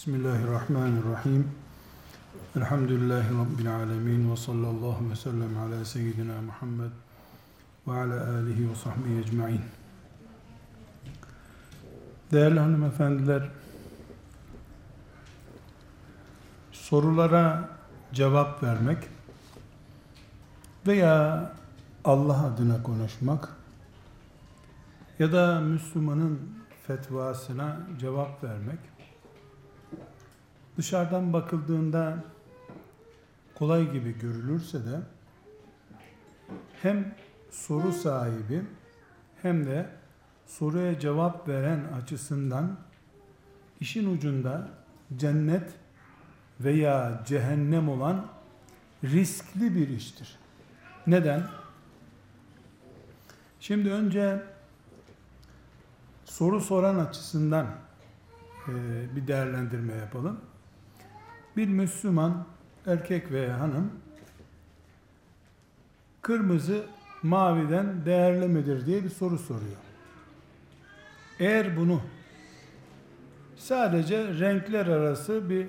Bismillahirrahmanirrahim. Elhamdülillahi Rabbil alemin ve sallallahu ve sellem ala seyyidina Muhammed ve ala alihi ve sahbihi ecma'in. Değerli hanımefendiler, sorulara cevap vermek veya Allah adına konuşmak ya da Müslümanın fetvasına cevap vermek dışarıdan bakıldığında kolay gibi görülürse de hem soru sahibi hem de soruya cevap veren açısından işin ucunda cennet veya cehennem olan riskli bir iştir. Neden? Şimdi önce soru soran açısından bir değerlendirme yapalım. Bir Müslüman erkek veya hanım kırmızı maviden değerli midir diye bir soru soruyor. Eğer bunu sadece renkler arası bir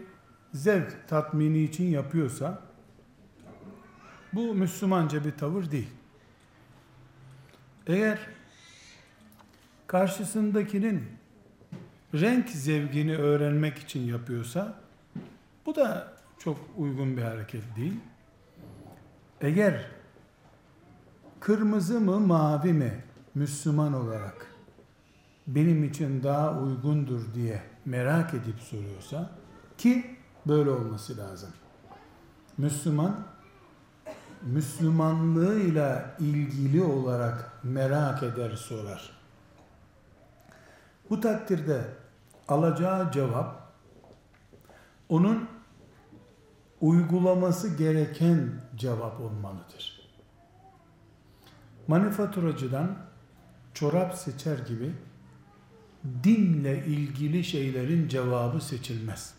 zevk tatmini için yapıyorsa bu Müslümanca bir tavır değil. Eğer karşısındakinin renk zevkini öğrenmek için yapıyorsa bu da çok uygun bir hareket değil. Eğer kırmızı mı mavi mi Müslüman olarak benim için daha uygundur diye merak edip soruyorsa ki böyle olması lazım. Müslüman Müslümanlığıyla ilgili olarak merak eder sorar. Bu takdirde alacağı cevap onun uygulaması gereken cevap olmalıdır. Manifaturacıdan çorap seçer gibi dinle ilgili şeylerin cevabı seçilmez.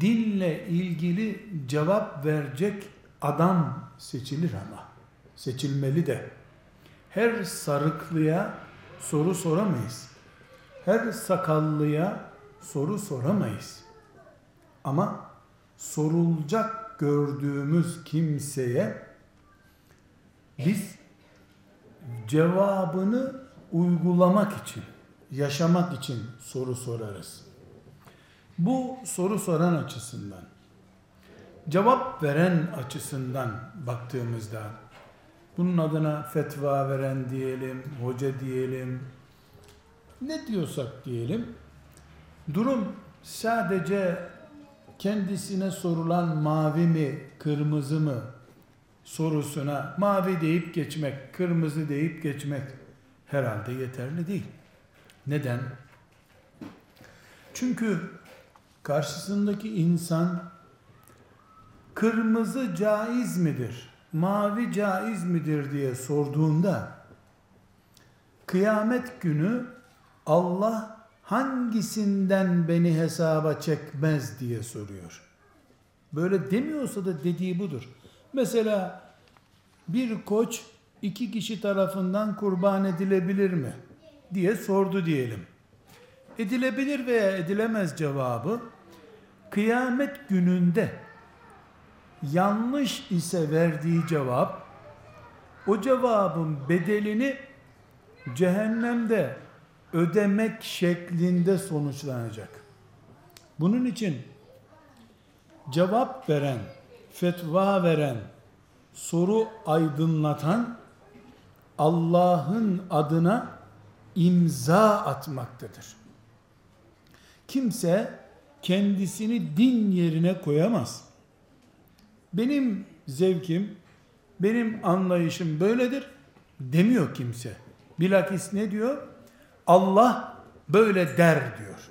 Dinle ilgili cevap verecek adam seçilir ama seçilmeli de. Her sarıklıya soru soramayız. Her sakallıya soru soramayız. Ama sorulacak gördüğümüz kimseye biz cevabını uygulamak için, yaşamak için soru sorarız. Bu soru soran açısından, cevap veren açısından baktığımızda, bunun adına fetva veren diyelim, hoca diyelim, ne diyorsak diyelim, durum sadece kendisine sorulan mavi mi, kırmızı mı sorusuna mavi deyip geçmek, kırmızı deyip geçmek herhalde yeterli değil. Neden? Çünkü karşısındaki insan kırmızı caiz midir, mavi caiz midir diye sorduğunda kıyamet günü Allah hangisinden beni hesaba çekmez diye soruyor. Böyle demiyorsa da dediği budur. Mesela bir koç iki kişi tarafından kurban edilebilir mi? diye sordu diyelim. Edilebilir veya edilemez cevabı kıyamet gününde yanlış ise verdiği cevap o cevabın bedelini cehennemde ödemek şeklinde sonuçlanacak. Bunun için cevap veren, fetva veren, soru aydınlatan Allah'ın adına imza atmaktadır. Kimse kendisini din yerine koyamaz. Benim zevkim, benim anlayışım böyledir demiyor kimse. Bilakis ne diyor? Allah böyle der diyor.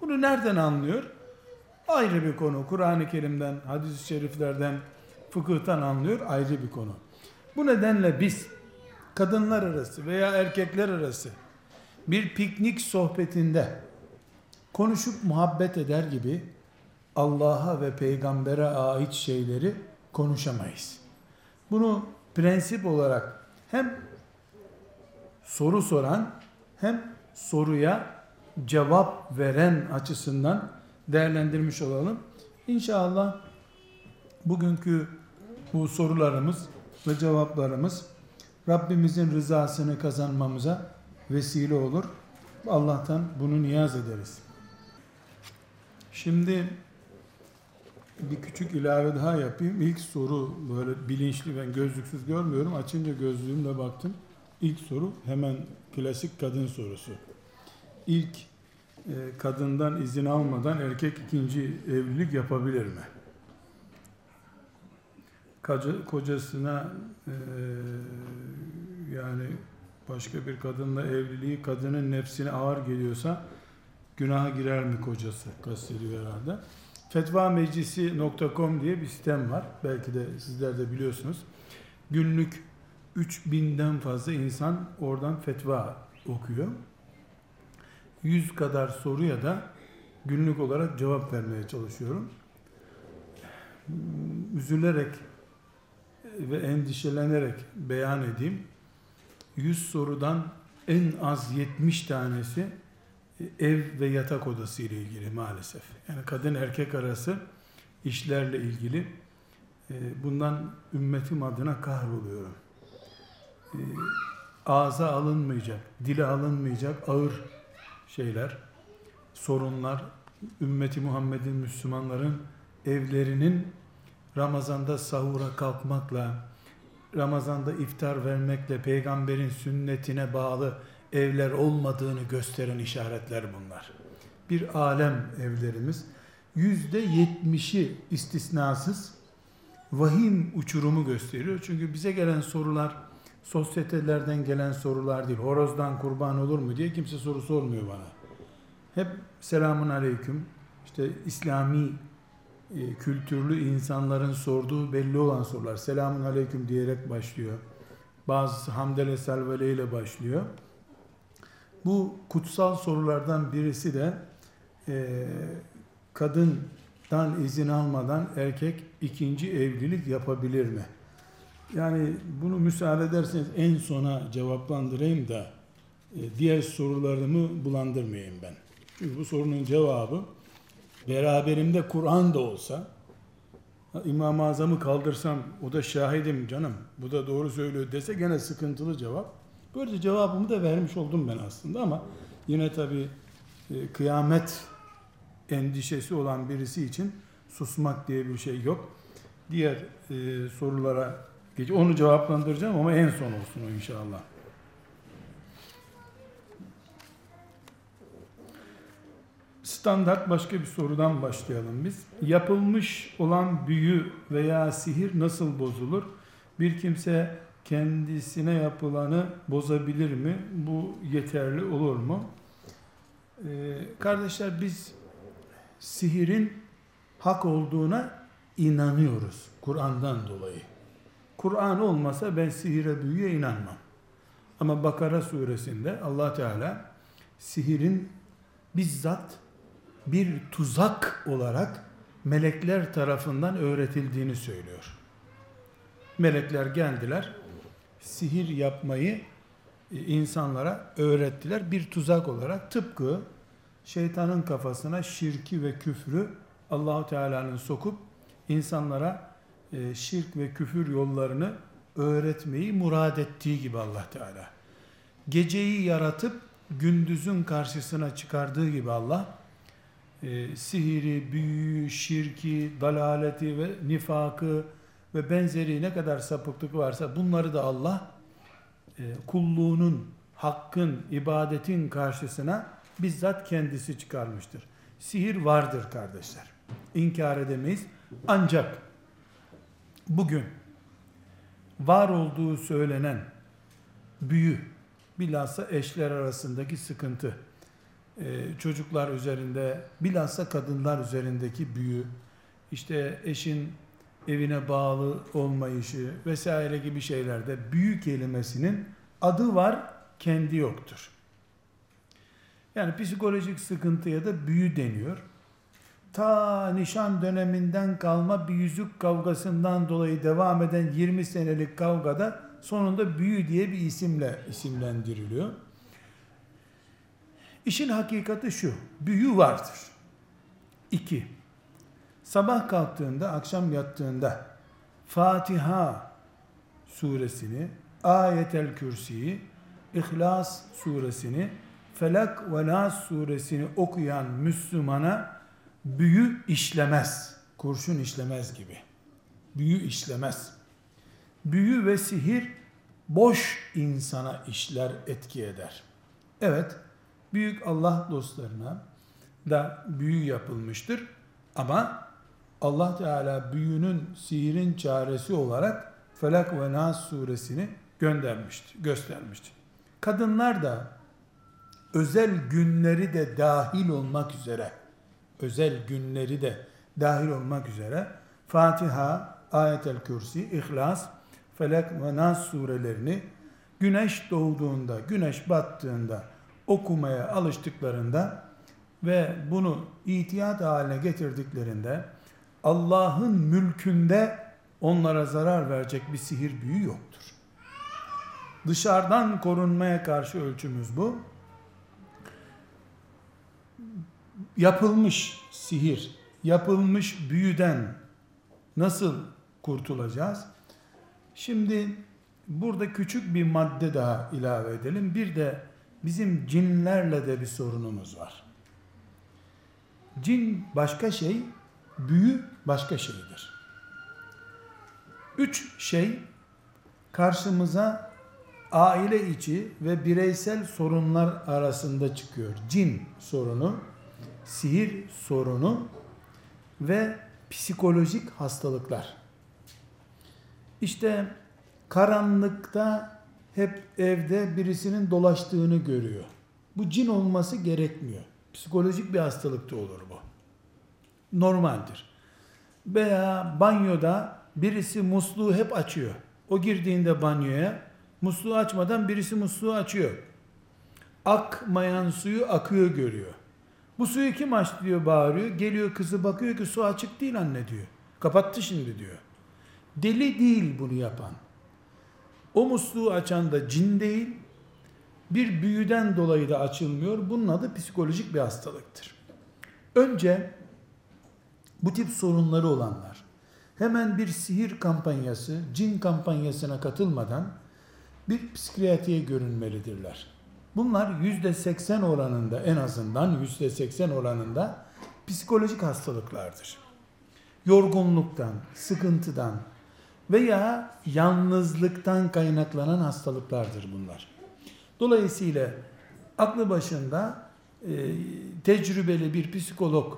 Bunu nereden anlıyor? Ayrı bir konu. Kur'an-ı Kerim'den, hadis-i şeriflerden, fıkıhtan anlıyor. Ayrı bir konu. Bu nedenle biz kadınlar arası veya erkekler arası bir piknik sohbetinde konuşup muhabbet eder gibi Allah'a ve peygambere ait şeyleri konuşamayız. Bunu prensip olarak hem soru soran hem soruya cevap veren açısından değerlendirmiş olalım. İnşallah bugünkü bu sorularımız ve cevaplarımız Rabbimizin rızasını kazanmamıza vesile olur. Allah'tan bunu niyaz ederiz. Şimdi bir küçük ilave daha yapayım. İlk soru böyle bilinçli ben gözlüksüz görmüyorum. Açınca gözlüğümle baktım. İlk soru hemen klasik kadın sorusu. İlk e, kadından izin almadan erkek ikinci evlilik yapabilir mi? Kocasına e, yani başka bir kadınla evliliği kadının nefsine ağır geliyorsa günaha girer mi kocası kastediyor herhalde. Fetvameclisi.com diye bir sistem var. Belki de sizler de biliyorsunuz. Günlük 3000'den fazla insan oradan fetva okuyor. 100 kadar soruya da günlük olarak cevap vermeye çalışıyorum. Üzülerek ve endişelenerek beyan edeyim. 100 sorudan en az 70 tanesi ev ve yatak odası ile ilgili maalesef. Yani kadın erkek arası işlerle ilgili e, bundan ümmetim adına kahroluyorum. E, ağza alınmayacak, dile alınmayacak ağır şeyler, sorunlar, ümmeti Muhammed'in Müslümanların evlerinin Ramazan'da sahura kalkmakla, Ramazan'da iftar vermekle peygamberin sünnetine bağlı evler olmadığını gösteren işaretler bunlar. Bir alem evlerimiz. Yüzde yetmişi istisnasız vahim uçurumu gösteriyor. Çünkü bize gelen sorular sosyetelerden gelen sorular değil. Horozdan kurban olur mu diye kimse soru sormuyor bana. Hep selamun aleyküm. İşte İslami e, kültürlü insanların sorduğu belli olan sorular. Selamun aleyküm diyerek başlıyor. Bazısı hamdele selvele ile başlıyor. Bu kutsal sorulardan birisi de e, kadından izin almadan erkek ikinci evlilik yapabilir mi? Yani bunu müsaade ederseniz en sona cevaplandırayım da e, diğer sorularımı bulandırmayayım ben. Çünkü bu sorunun cevabı beraberimde Kur'an da olsa İmam-ı Azam'ı kaldırsam o da şahidim canım bu da doğru söylüyor dese gene sıkıntılı cevap. Böylece cevabımı da vermiş oldum ben aslında ama yine tabi e, kıyamet endişesi olan birisi için susmak diye bir şey yok. Diğer e, sorulara geç onu cevaplandıracağım ama en son olsun o inşallah. Standart başka bir sorudan başlayalım biz. Yapılmış olan büyü veya sihir nasıl bozulur? Bir kimse kendisine yapılanı bozabilir mi? Bu yeterli olur mu? Ee, kardeşler biz sihirin hak olduğuna inanıyoruz Kur'an'dan dolayı. Kur'an olmasa ben sihire büyüye inanmam. Ama Bakara suresinde Allah Teala sihirin bizzat bir tuzak olarak melekler tarafından öğretildiğini söylüyor. Melekler geldiler, sihir yapmayı e, insanlara öğrettiler bir tuzak olarak tıpkı şeytanın kafasına şirki ve küfrü Allahu Teala'nın sokup insanlara e, şirk ve küfür yollarını öğretmeyi murad ettiği gibi Allah Teala. Geceyi yaratıp gündüzün karşısına çıkardığı gibi Allah e, sihiri, büyü, şirki, dalaleti ve nifakı ve benzeri ne kadar sapıklık varsa bunları da Allah e, kulluğunun, hakkın, ibadetin karşısına bizzat kendisi çıkarmıştır. Sihir vardır kardeşler. İnkar edemeyiz. Ancak bugün var olduğu söylenen büyü, bilhassa eşler arasındaki sıkıntı, e, çocuklar üzerinde, bilhassa kadınlar üzerindeki büyü, işte eşin evine bağlı olmayışı vesaire gibi şeylerde büyü kelimesinin adı var, kendi yoktur. Yani psikolojik sıkıntıya da büyü deniyor. Ta nişan döneminden kalma bir yüzük kavgasından dolayı devam eden 20 senelik kavgada sonunda büyü diye bir isimle isimlendiriliyor. İşin hakikati şu, büyü vardır. İki, sabah kalktığında, akşam yattığında Fatiha suresini, Ayetel Kürsi'yi, İhlas suresini, Felak ve Nas suresini okuyan Müslümana büyü işlemez. Kurşun işlemez gibi. Büyü işlemez. Büyü ve sihir boş insana işler, etki eder. Evet, büyük Allah dostlarına da büyü yapılmıştır. Ama Allah Teala büyünün, sihirin çaresi olarak Felak ve Nas suresini göndermiştir, göstermiştir. Kadınlar da özel günleri de dahil olmak üzere özel günleri de dahil olmak üzere Fatiha, Ayetel Kürsi, İhlas, Felak ve Nas surelerini güneş doğduğunda, güneş battığında okumaya alıştıklarında ve bunu itiyat haline getirdiklerinde Allah'ın mülkünde onlara zarar verecek bir sihir büyü yoktur. Dışarıdan korunmaya karşı ölçümüz bu. Yapılmış sihir, yapılmış büyüden nasıl kurtulacağız? Şimdi burada küçük bir madde daha ilave edelim. Bir de bizim cinlerle de bir sorunumuz var. Cin başka şey, büyü başka şeydir. Üç şey karşımıza aile içi ve bireysel sorunlar arasında çıkıyor. Cin sorunu, sihir sorunu ve psikolojik hastalıklar. İşte karanlıkta hep evde birisinin dolaştığını görüyor. Bu cin olması gerekmiyor. Psikolojik bir hastalık da olur bu. Normaldir. Veya banyoda birisi musluğu hep açıyor. O girdiğinde banyoya musluğu açmadan birisi musluğu açıyor. Akmayan suyu akıyor görüyor. Bu suyu kim açtı diyor bağırıyor. Geliyor kızı bakıyor ki su açık değil anne diyor. Kapattı şimdi diyor. Deli değil bunu yapan. O musluğu açan da cin değil. Bir büyüden dolayı da açılmıyor. Bunun adı psikolojik bir hastalıktır. Önce bu tip sorunları olanlar hemen bir sihir kampanyası, cin kampanyasına katılmadan bir psikiyatriye görünmelidirler. Bunlar yüzde seksen oranında en azından yüzde seksen oranında psikolojik hastalıklardır. Yorgunluktan, sıkıntıdan veya yalnızlıktan kaynaklanan hastalıklardır bunlar. Dolayısıyla aklı başında e, tecrübeli bir psikolog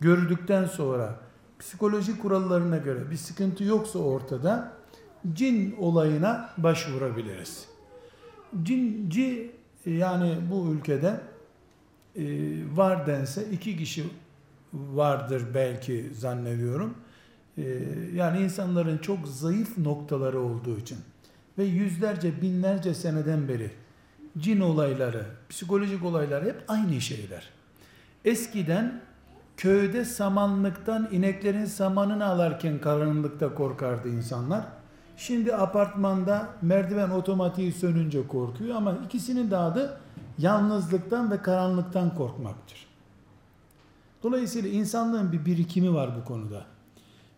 gördükten sonra psikoloji kurallarına göre bir sıkıntı yoksa ortada cin olayına başvurabiliriz. Cinci yani bu ülkede e, var dense iki kişi vardır belki zannediyorum. E, yani insanların çok zayıf noktaları olduğu için ve yüzlerce binlerce seneden beri cin olayları, psikolojik olaylar hep aynı şeyler. Eskiden köyde samanlıktan ineklerin samanını alarken karanlıkta korkardı insanlar. Şimdi apartmanda merdiven otomatiği sönünce korkuyor ama ikisinin de adı yalnızlıktan ve karanlıktan korkmaktır. Dolayısıyla insanlığın bir birikimi var bu konuda.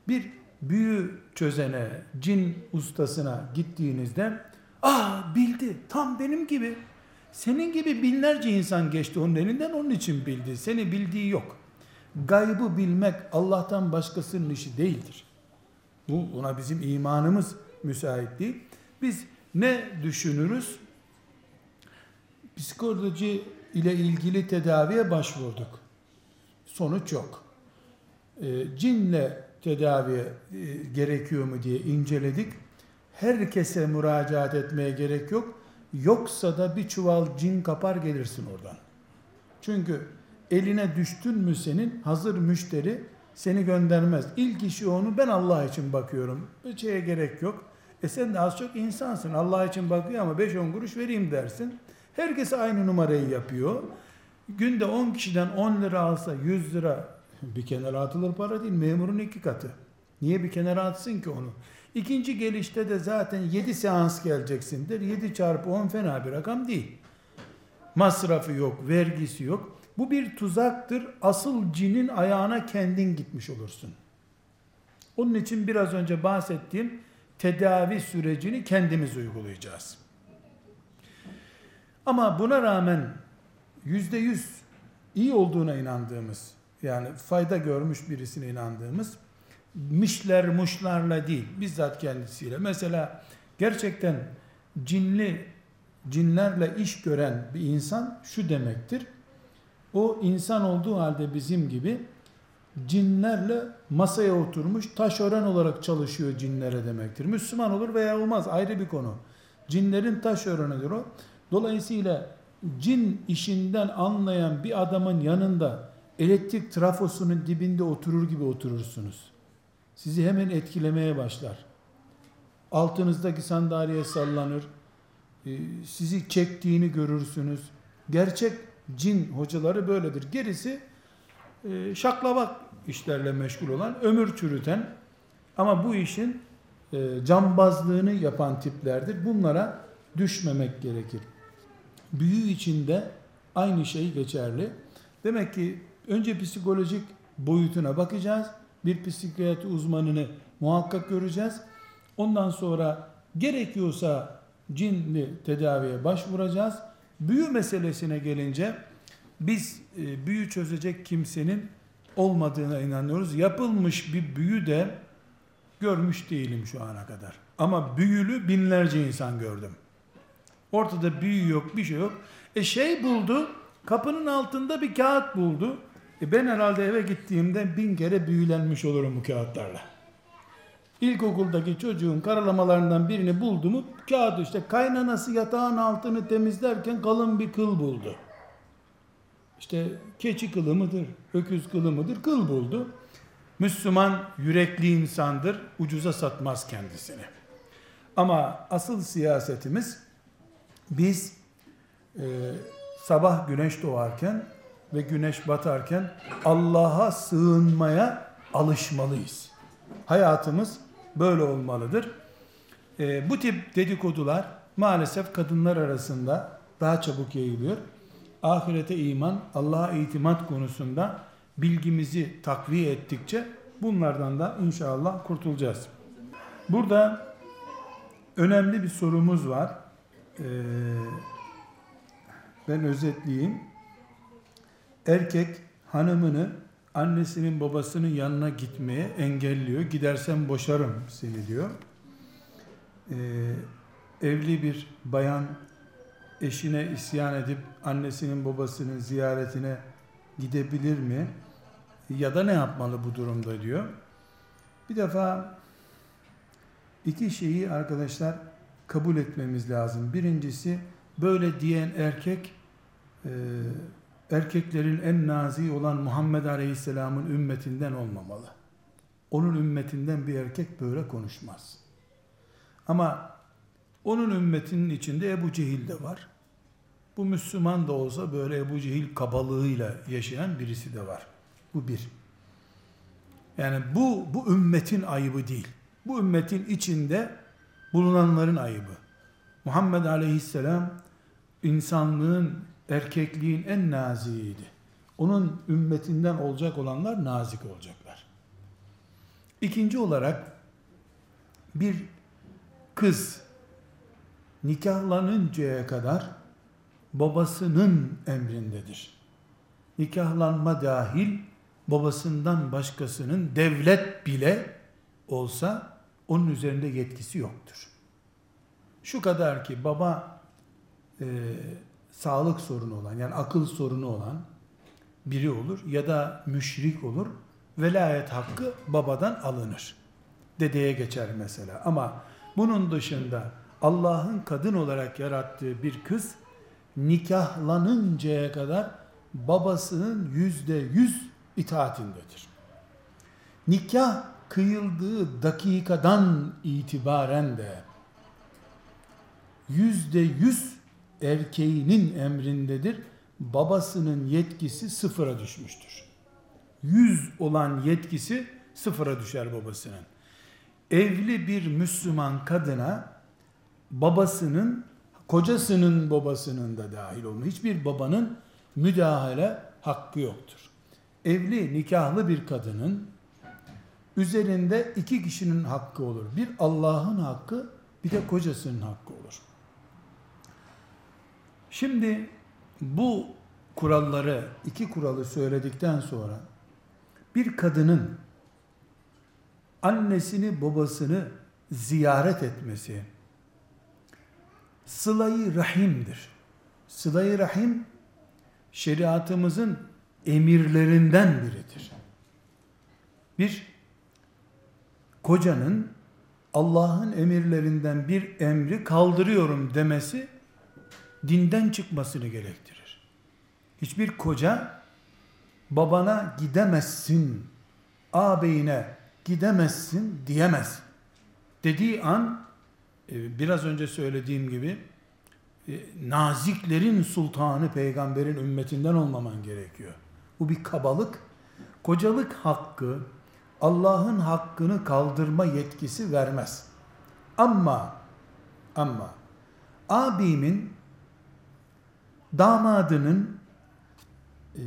Bir büyü çözene, cin ustasına gittiğinizde ah bildi tam benim gibi senin gibi binlerce insan geçti onun elinden onun için bildi. Seni bildiği yok. Gaybı bilmek Allah'tan başkasının işi değildir. Bu buna bizim imanımız müsait değil. Biz ne düşünürüz? Psikoloji ile ilgili tedaviye başvurduk. Sonuç yok. E, cinle tedaviye e, gerekiyor mu diye inceledik. Herkese müracaat etmeye gerek yok. Yoksa da bir çuval cin kapar gelirsin oradan. Çünkü eline düştün mü senin hazır müşteri seni göndermez. İlk işi onu ben Allah için bakıyorum. Bir şeye gerek yok. E sen de az çok insansın. Allah için bakıyor ama 5-10 kuruş vereyim dersin. Herkes aynı numarayı yapıyor. Günde 10 kişiden 10 lira alsa 100 lira bir kenara atılır para değil. Memurun iki katı. Niye bir kenara atsın ki onu? İkinci gelişte de zaten 7 seans geleceksindir. 7 çarpı 10 fena bir rakam değil. Masrafı yok, vergisi yok. Bu bir tuzaktır. Asıl cinin ayağına kendin gitmiş olursun. Onun için biraz önce bahsettiğim tedavi sürecini kendimiz uygulayacağız. Ama buna rağmen yüzde yüz iyi olduğuna inandığımız, yani fayda görmüş birisine inandığımız, mişler muşlarla değil, bizzat kendisiyle. Mesela gerçekten cinli, cinlerle iş gören bir insan şu demektir. O insan olduğu halde bizim gibi cinlerle masaya oturmuş taşören olarak çalışıyor cinlere demektir. Müslüman olur veya olmaz ayrı bir konu. Cinlerin taşörenidir o. Dolayısıyla cin işinden anlayan bir adamın yanında elektrik trafosunun dibinde oturur gibi oturursunuz. Sizi hemen etkilemeye başlar. Altınızdaki sandalye sallanır. Ee, sizi çektiğini görürsünüz. Gerçek cin hocaları böyledir. Gerisi e, işlerle meşgul olan, ömür çürüten ama bu işin e, cambazlığını yapan tiplerdir. Bunlara düşmemek gerekir. Büyü içinde aynı şey geçerli. Demek ki önce psikolojik boyutuna bakacağız. Bir psikiyatri uzmanını muhakkak göreceğiz. Ondan sonra gerekiyorsa cinli tedaviye başvuracağız. Büyü meselesine gelince biz e, büyü çözecek kimsenin olmadığına inanıyoruz. Yapılmış bir büyü de görmüş değilim şu ana kadar. Ama büyülü binlerce insan gördüm. Ortada büyü yok, bir şey yok. E şey buldu, kapının altında bir kağıt buldu. E ben herhalde eve gittiğimde bin kere büyülenmiş olurum bu kağıtlarla. İlkokuldaki çocuğun karalamalarından birini buldu mu kağıdı işte kaynanası yatağın altını temizlerken kalın bir kıl buldu. İşte keçi kılı mıdır, öküz kılı mıdır kıl buldu. Müslüman yürekli insandır, ucuza satmaz kendisini. Ama asıl siyasetimiz biz e, sabah güneş doğarken ve güneş batarken Allah'a sığınmaya alışmalıyız. Hayatımız böyle olmalıdır. E, bu tip dedikodular maalesef kadınlar arasında daha çabuk yayılıyor. Ahirete iman, Allah'a itimat konusunda bilgimizi takviye ettikçe bunlardan da inşallah kurtulacağız. Burada önemli bir sorumuz var. Ee, ben özetleyeyim. Erkek hanımını annesinin babasının yanına gitmeye engelliyor. Gidersen boşarım seni diyor. Ee, evli bir bayan eşine isyan edip annesinin babasının ziyaretine gidebilir mi? Ya da ne yapmalı bu durumda diyor. Bir defa iki şeyi arkadaşlar kabul etmemiz lazım. Birincisi böyle diyen erkek e, erkeklerin en nazi olan Muhammed Aleyhisselam'ın ümmetinden olmamalı. Onun ümmetinden bir erkek böyle konuşmaz. Ama onun ümmetinin içinde Ebu Cehil de var. Bu Müslüman da olsa böyle Ebu Cehil kabalığıyla yaşayan birisi de var. Bu bir. Yani bu, bu ümmetin ayıbı değil. Bu ümmetin içinde bulunanların ayıbı. Muhammed Aleyhisselam insanlığın, erkekliğin en naziydi. Onun ümmetinden olacak olanlar nazik olacaklar. İkinci olarak bir kız nikahlanıncaya kadar babasının emrindedir. Nikahlanma dahil babasından başkasının devlet bile olsa onun üzerinde yetkisi yoktur. Şu kadar ki baba e, sağlık sorunu olan yani akıl sorunu olan biri olur ya da müşrik olur. Velayet hakkı babadan alınır. Dedeye geçer mesela. Ama bunun dışında Allah'ın kadın olarak yarattığı bir kız nikahlanıncaya kadar babasının yüzde yüz itaatindedir. Nikah kıyıldığı dakikadan itibaren de yüzde yüz erkeğinin emrindedir. Babasının yetkisi sıfıra düşmüştür. Yüz olan yetkisi sıfıra düşer babasının. Evli bir Müslüman kadına babasının, kocasının babasının da dahil olma. Hiçbir babanın müdahale hakkı yoktur. Evli, nikahlı bir kadının üzerinde iki kişinin hakkı olur. Bir Allah'ın hakkı, bir de kocasının hakkı olur. Şimdi bu kuralları, iki kuralı söyledikten sonra bir kadının annesini babasını ziyaret etmesi sılayı rahimdir. Sılayı rahim şeriatımızın emirlerinden biridir. Bir kocanın Allah'ın emirlerinden bir emri kaldırıyorum demesi dinden çıkmasını gerektirir. Hiçbir koca babana gidemezsin, ağabeyine gidemezsin diyemez. Dediği an e, biraz önce söylediğim gibi e, naziklerin sultanı peygamberin ümmetinden olmaman gerekiyor. Bu bir kabalık. Kocalık hakkı Allah'ın hakkını kaldırma yetkisi vermez. Ama ama abimin damadının e,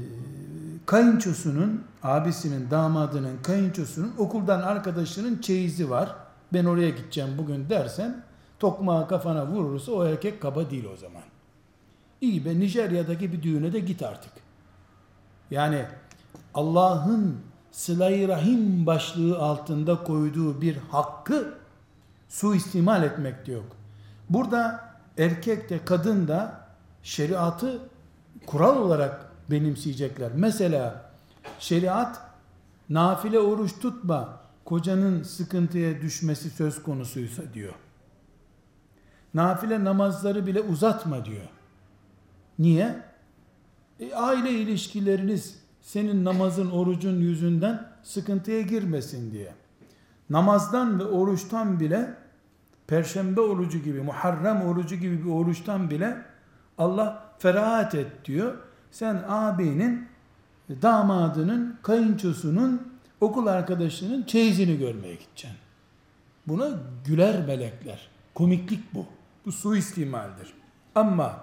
kayınçosunun abisinin damadının kayınçosunun okuldan arkadaşının çeyizi var. Ben oraya gideceğim bugün dersen tokmağı kafana vurursa o erkek kaba değil o zaman. İyi be Nijerya'daki bir düğüne de git artık. Yani Allah'ın sıla rahim başlığı altında koyduğu bir hakkı suistimal etmek de yok. Burada erkek de kadın da şeriatı kural olarak benimseyecekler. Mesela şeriat nafile oruç tutma kocanın sıkıntıya düşmesi söz konusuysa diyor. Nafile namazları bile uzatma diyor. Niye? E, aile ilişkileriniz senin namazın, orucun yüzünden sıkıntıya girmesin diye. Namazdan ve oruçtan bile Perşembe orucu gibi, Muharrem orucu gibi bir oruçtan bile Allah ferahat et diyor. Sen ağabeyinin, damadının, kayınçosunun, okul arkadaşının çeyizini görmeye gideceksin. Buna güler melekler. Komiklik bu. Bu suistimaldir. Ama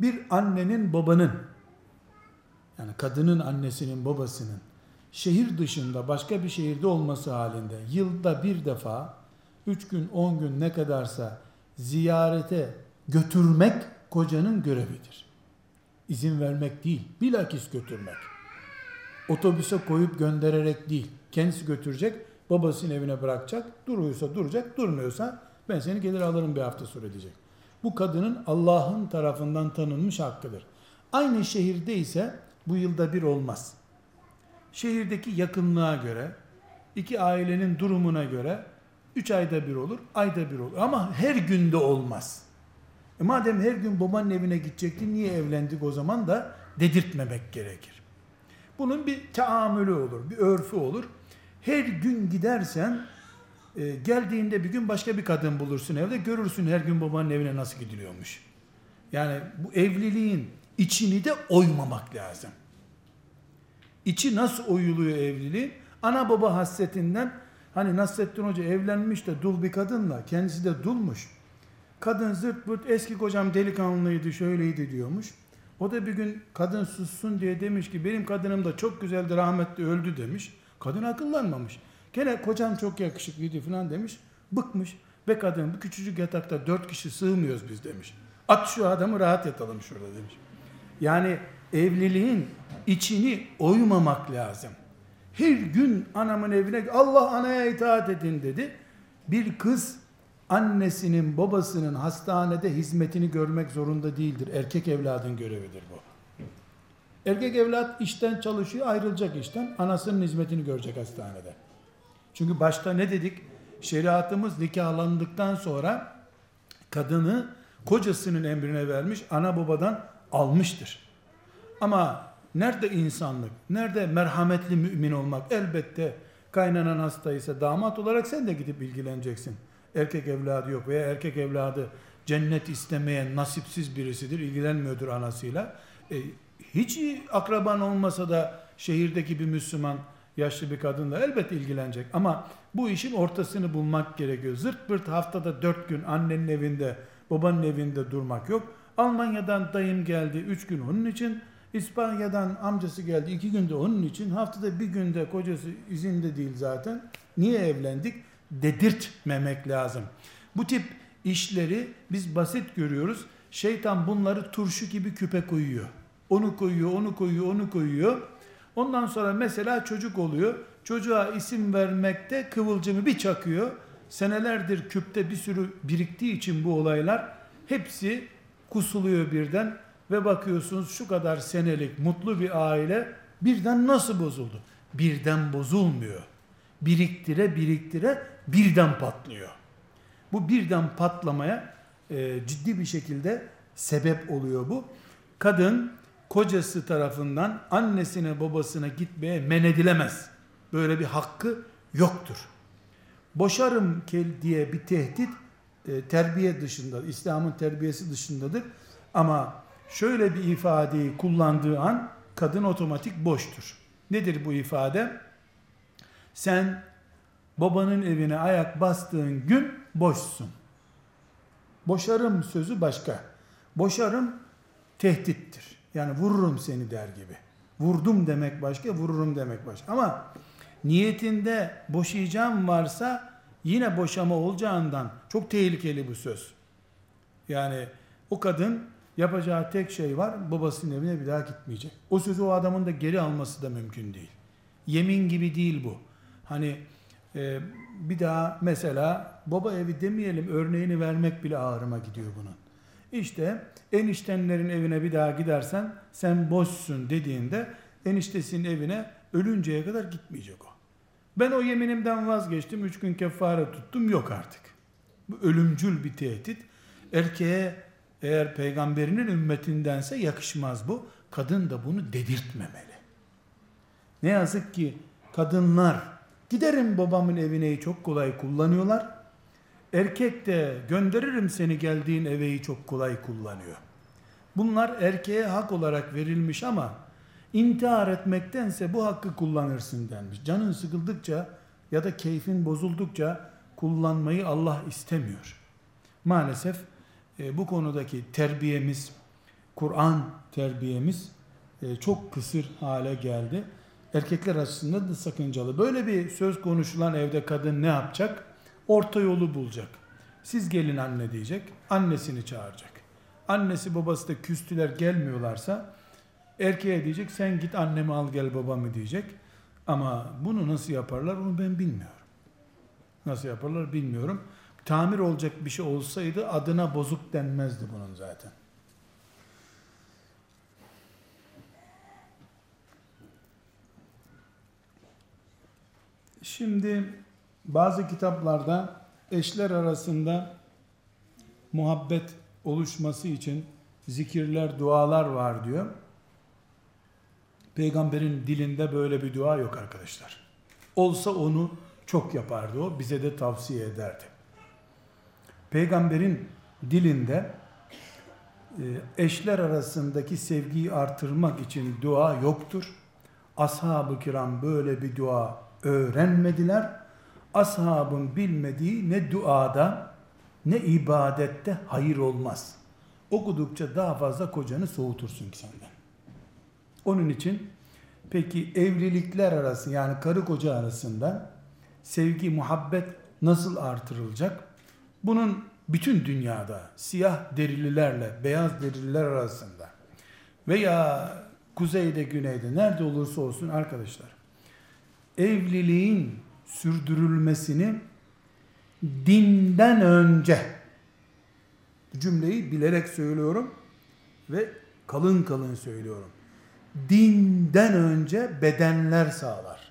bir annenin babanın yani kadının annesinin babasının şehir dışında başka bir şehirde olması halinde yılda bir defa üç gün on gün ne kadarsa ziyarete götürmek kocanın görevidir. İzin vermek değil, bilakis götürmek. Otobüse koyup göndererek değil, kendisi götürecek, babasının evine bırakacak, duruyorsa duracak, durmuyorsa ben seni gelir alırım bir hafta sonra diyecek. Bu kadının Allah'ın tarafından tanınmış hakkıdır. Aynı şehirde ise bu yılda bir olmaz. Şehirdeki yakınlığa göre, iki ailenin durumuna göre üç ayda bir olur, ayda bir olur. Ama her günde olmaz. E madem her gün babanın evine gidecektin, niye evlendik o zaman da dedirtmemek gerekir. Bunun bir taamülü olur, bir örfü olur. Her gün gidersen, e, geldiğinde bir gün başka bir kadın bulursun evde, görürsün her gün babanın evine nasıl gidiliyormuş. Yani bu evliliğin içini de oymamak lazım. İçi nasıl oyuluyor evliliğin? Ana baba hasretinden hani Nasrettin Hoca evlenmiş de dul bir kadınla kendisi de dulmuş. Kadın zırt pırt eski kocam delikanlıydı şöyleydi diyormuş. O da bir gün kadın sussun diye demiş ki benim kadınım da çok güzeldi rahmetli öldü demiş. Kadın akıllanmamış. Gene kocam çok yakışıklıydı falan demiş. Bıkmış ve kadın bu küçücük yatakta dört kişi sığmıyoruz biz demiş. At şu adamı rahat yatalım şurada demiş. Yani evliliğin içini oymamak lazım. Her gün anamın evine Allah anaya itaat edin dedi. Bir kız annesinin babasının hastanede hizmetini görmek zorunda değildir. Erkek evladın görevidir bu. Erkek evlat işten çalışıyor, ayrılacak işten. Anasının hizmetini görecek hastanede. Çünkü başta ne dedik? Şeriatımız nikahlandıktan sonra kadını kocasının emrine vermiş, ana babadan almıştır. Ama nerede insanlık, nerede merhametli mümin olmak? Elbette kaynanan hastaysa damat olarak sen de gidip ilgileneceksin. Erkek evladı yok veya erkek evladı cennet istemeyen nasipsiz birisidir, ilgilenmiyordur anasıyla. E, hiç akraban olmasa da şehirdeki bir Müslüman yaşlı bir kadınla elbette ilgilenecek. Ama bu işin ortasını bulmak gerekiyor. Zırt pırt haftada dört gün annenin evinde, babanın evinde durmak yok. Almanya'dan dayım geldi üç gün onun için İspanya'dan amcası geldi iki günde onun için haftada bir günde kocası izinde değil zaten. Niye evlendik? Dedirtmemek lazım. Bu tip işleri biz basit görüyoruz. Şeytan bunları turşu gibi küpe koyuyor. Onu koyuyor, onu koyuyor, onu koyuyor. Ondan sonra mesela çocuk oluyor. Çocuğa isim vermekte kıvılcımı bir çakıyor. Senelerdir küpte bir sürü biriktiği için bu olaylar hepsi kusuluyor birden ve bakıyorsunuz şu kadar senelik mutlu bir aile birden nasıl bozuldu? Birden bozulmuyor. Biriktire biriktire birden patlıyor. Bu birden patlamaya e, ciddi bir şekilde sebep oluyor bu. Kadın kocası tarafından annesine babasına gitmeye men edilemez. Böyle bir hakkı yoktur. Boşarım diye bir tehdit e, terbiye dışında, İslam'ın terbiyesi dışındadır. Ama şöyle bir ifadeyi kullandığı an kadın otomatik boştur. Nedir bu ifade? Sen babanın evine ayak bastığın gün boşsun. Boşarım sözü başka. Boşarım tehdittir. Yani vururum seni der gibi. Vurdum demek başka, vururum demek başka. Ama niyetinde boşayacağım varsa yine boşama olacağından çok tehlikeli bu söz. Yani o kadın yapacağı tek şey var, babasının evine bir daha gitmeyecek. O sözü o adamın da geri alması da mümkün değil. Yemin gibi değil bu. Hani e, bir daha mesela baba evi demeyelim örneğini vermek bile ağrıma gidiyor bunun. İşte eniştenlerin evine bir daha gidersen sen boşsun dediğinde eniştesinin evine ölünceye kadar gitmeyecek o. Ben o yeminimden vazgeçtim. Üç gün kefare tuttum. Yok artık. Bu ölümcül bir tehdit. Erkeğe eğer peygamberinin ümmetindense yakışmaz bu. Kadın da bunu dedirtmemeli. Ne yazık ki kadınlar giderim babamın evineyi çok kolay kullanıyorlar. Erkek de gönderirim seni geldiğin eveyi çok kolay kullanıyor. Bunlar erkeğe hak olarak verilmiş ama intihar etmektense bu hakkı kullanırsın denmiş. Canın sıkıldıkça ya da keyfin bozuldukça kullanmayı Allah istemiyor. Maalesef e, bu konudaki terbiyemiz, Kur'an terbiyemiz e, çok kısır hale geldi. Erkekler açısından da sakıncalı. Böyle bir söz konuşulan evde kadın ne yapacak? Orta yolu bulacak. Siz gelin anne diyecek, annesini çağıracak. Annesi babası da küstüler gelmiyorlarsa Erkeğe diyecek sen git annemi al gel babamı diyecek. Ama bunu nasıl yaparlar onu ben bilmiyorum. Nasıl yaparlar bilmiyorum. Tamir olacak bir şey olsaydı adına bozuk denmezdi bunun zaten. Şimdi bazı kitaplarda eşler arasında muhabbet oluşması için zikirler, dualar var diyor. Peygamberin dilinde böyle bir dua yok arkadaşlar. Olsa onu çok yapardı o, bize de tavsiye ederdi. Peygamberin dilinde e, eşler arasındaki sevgiyi artırmak için dua yoktur. Ashab-ı kiram böyle bir dua öğrenmediler. Ashabın bilmediği ne duada ne ibadette hayır olmaz. Okudukça daha fazla kocanı soğutursun ki senden. Onun için peki evlilikler arası yani karı koca arasında sevgi, muhabbet nasıl artırılacak? Bunun bütün dünyada siyah derililerle beyaz derililer arasında veya kuzeyde güneyde nerede olursa olsun arkadaşlar evliliğin sürdürülmesini dinden önce cümleyi bilerek söylüyorum ve kalın kalın söylüyorum dinden önce bedenler sağlar.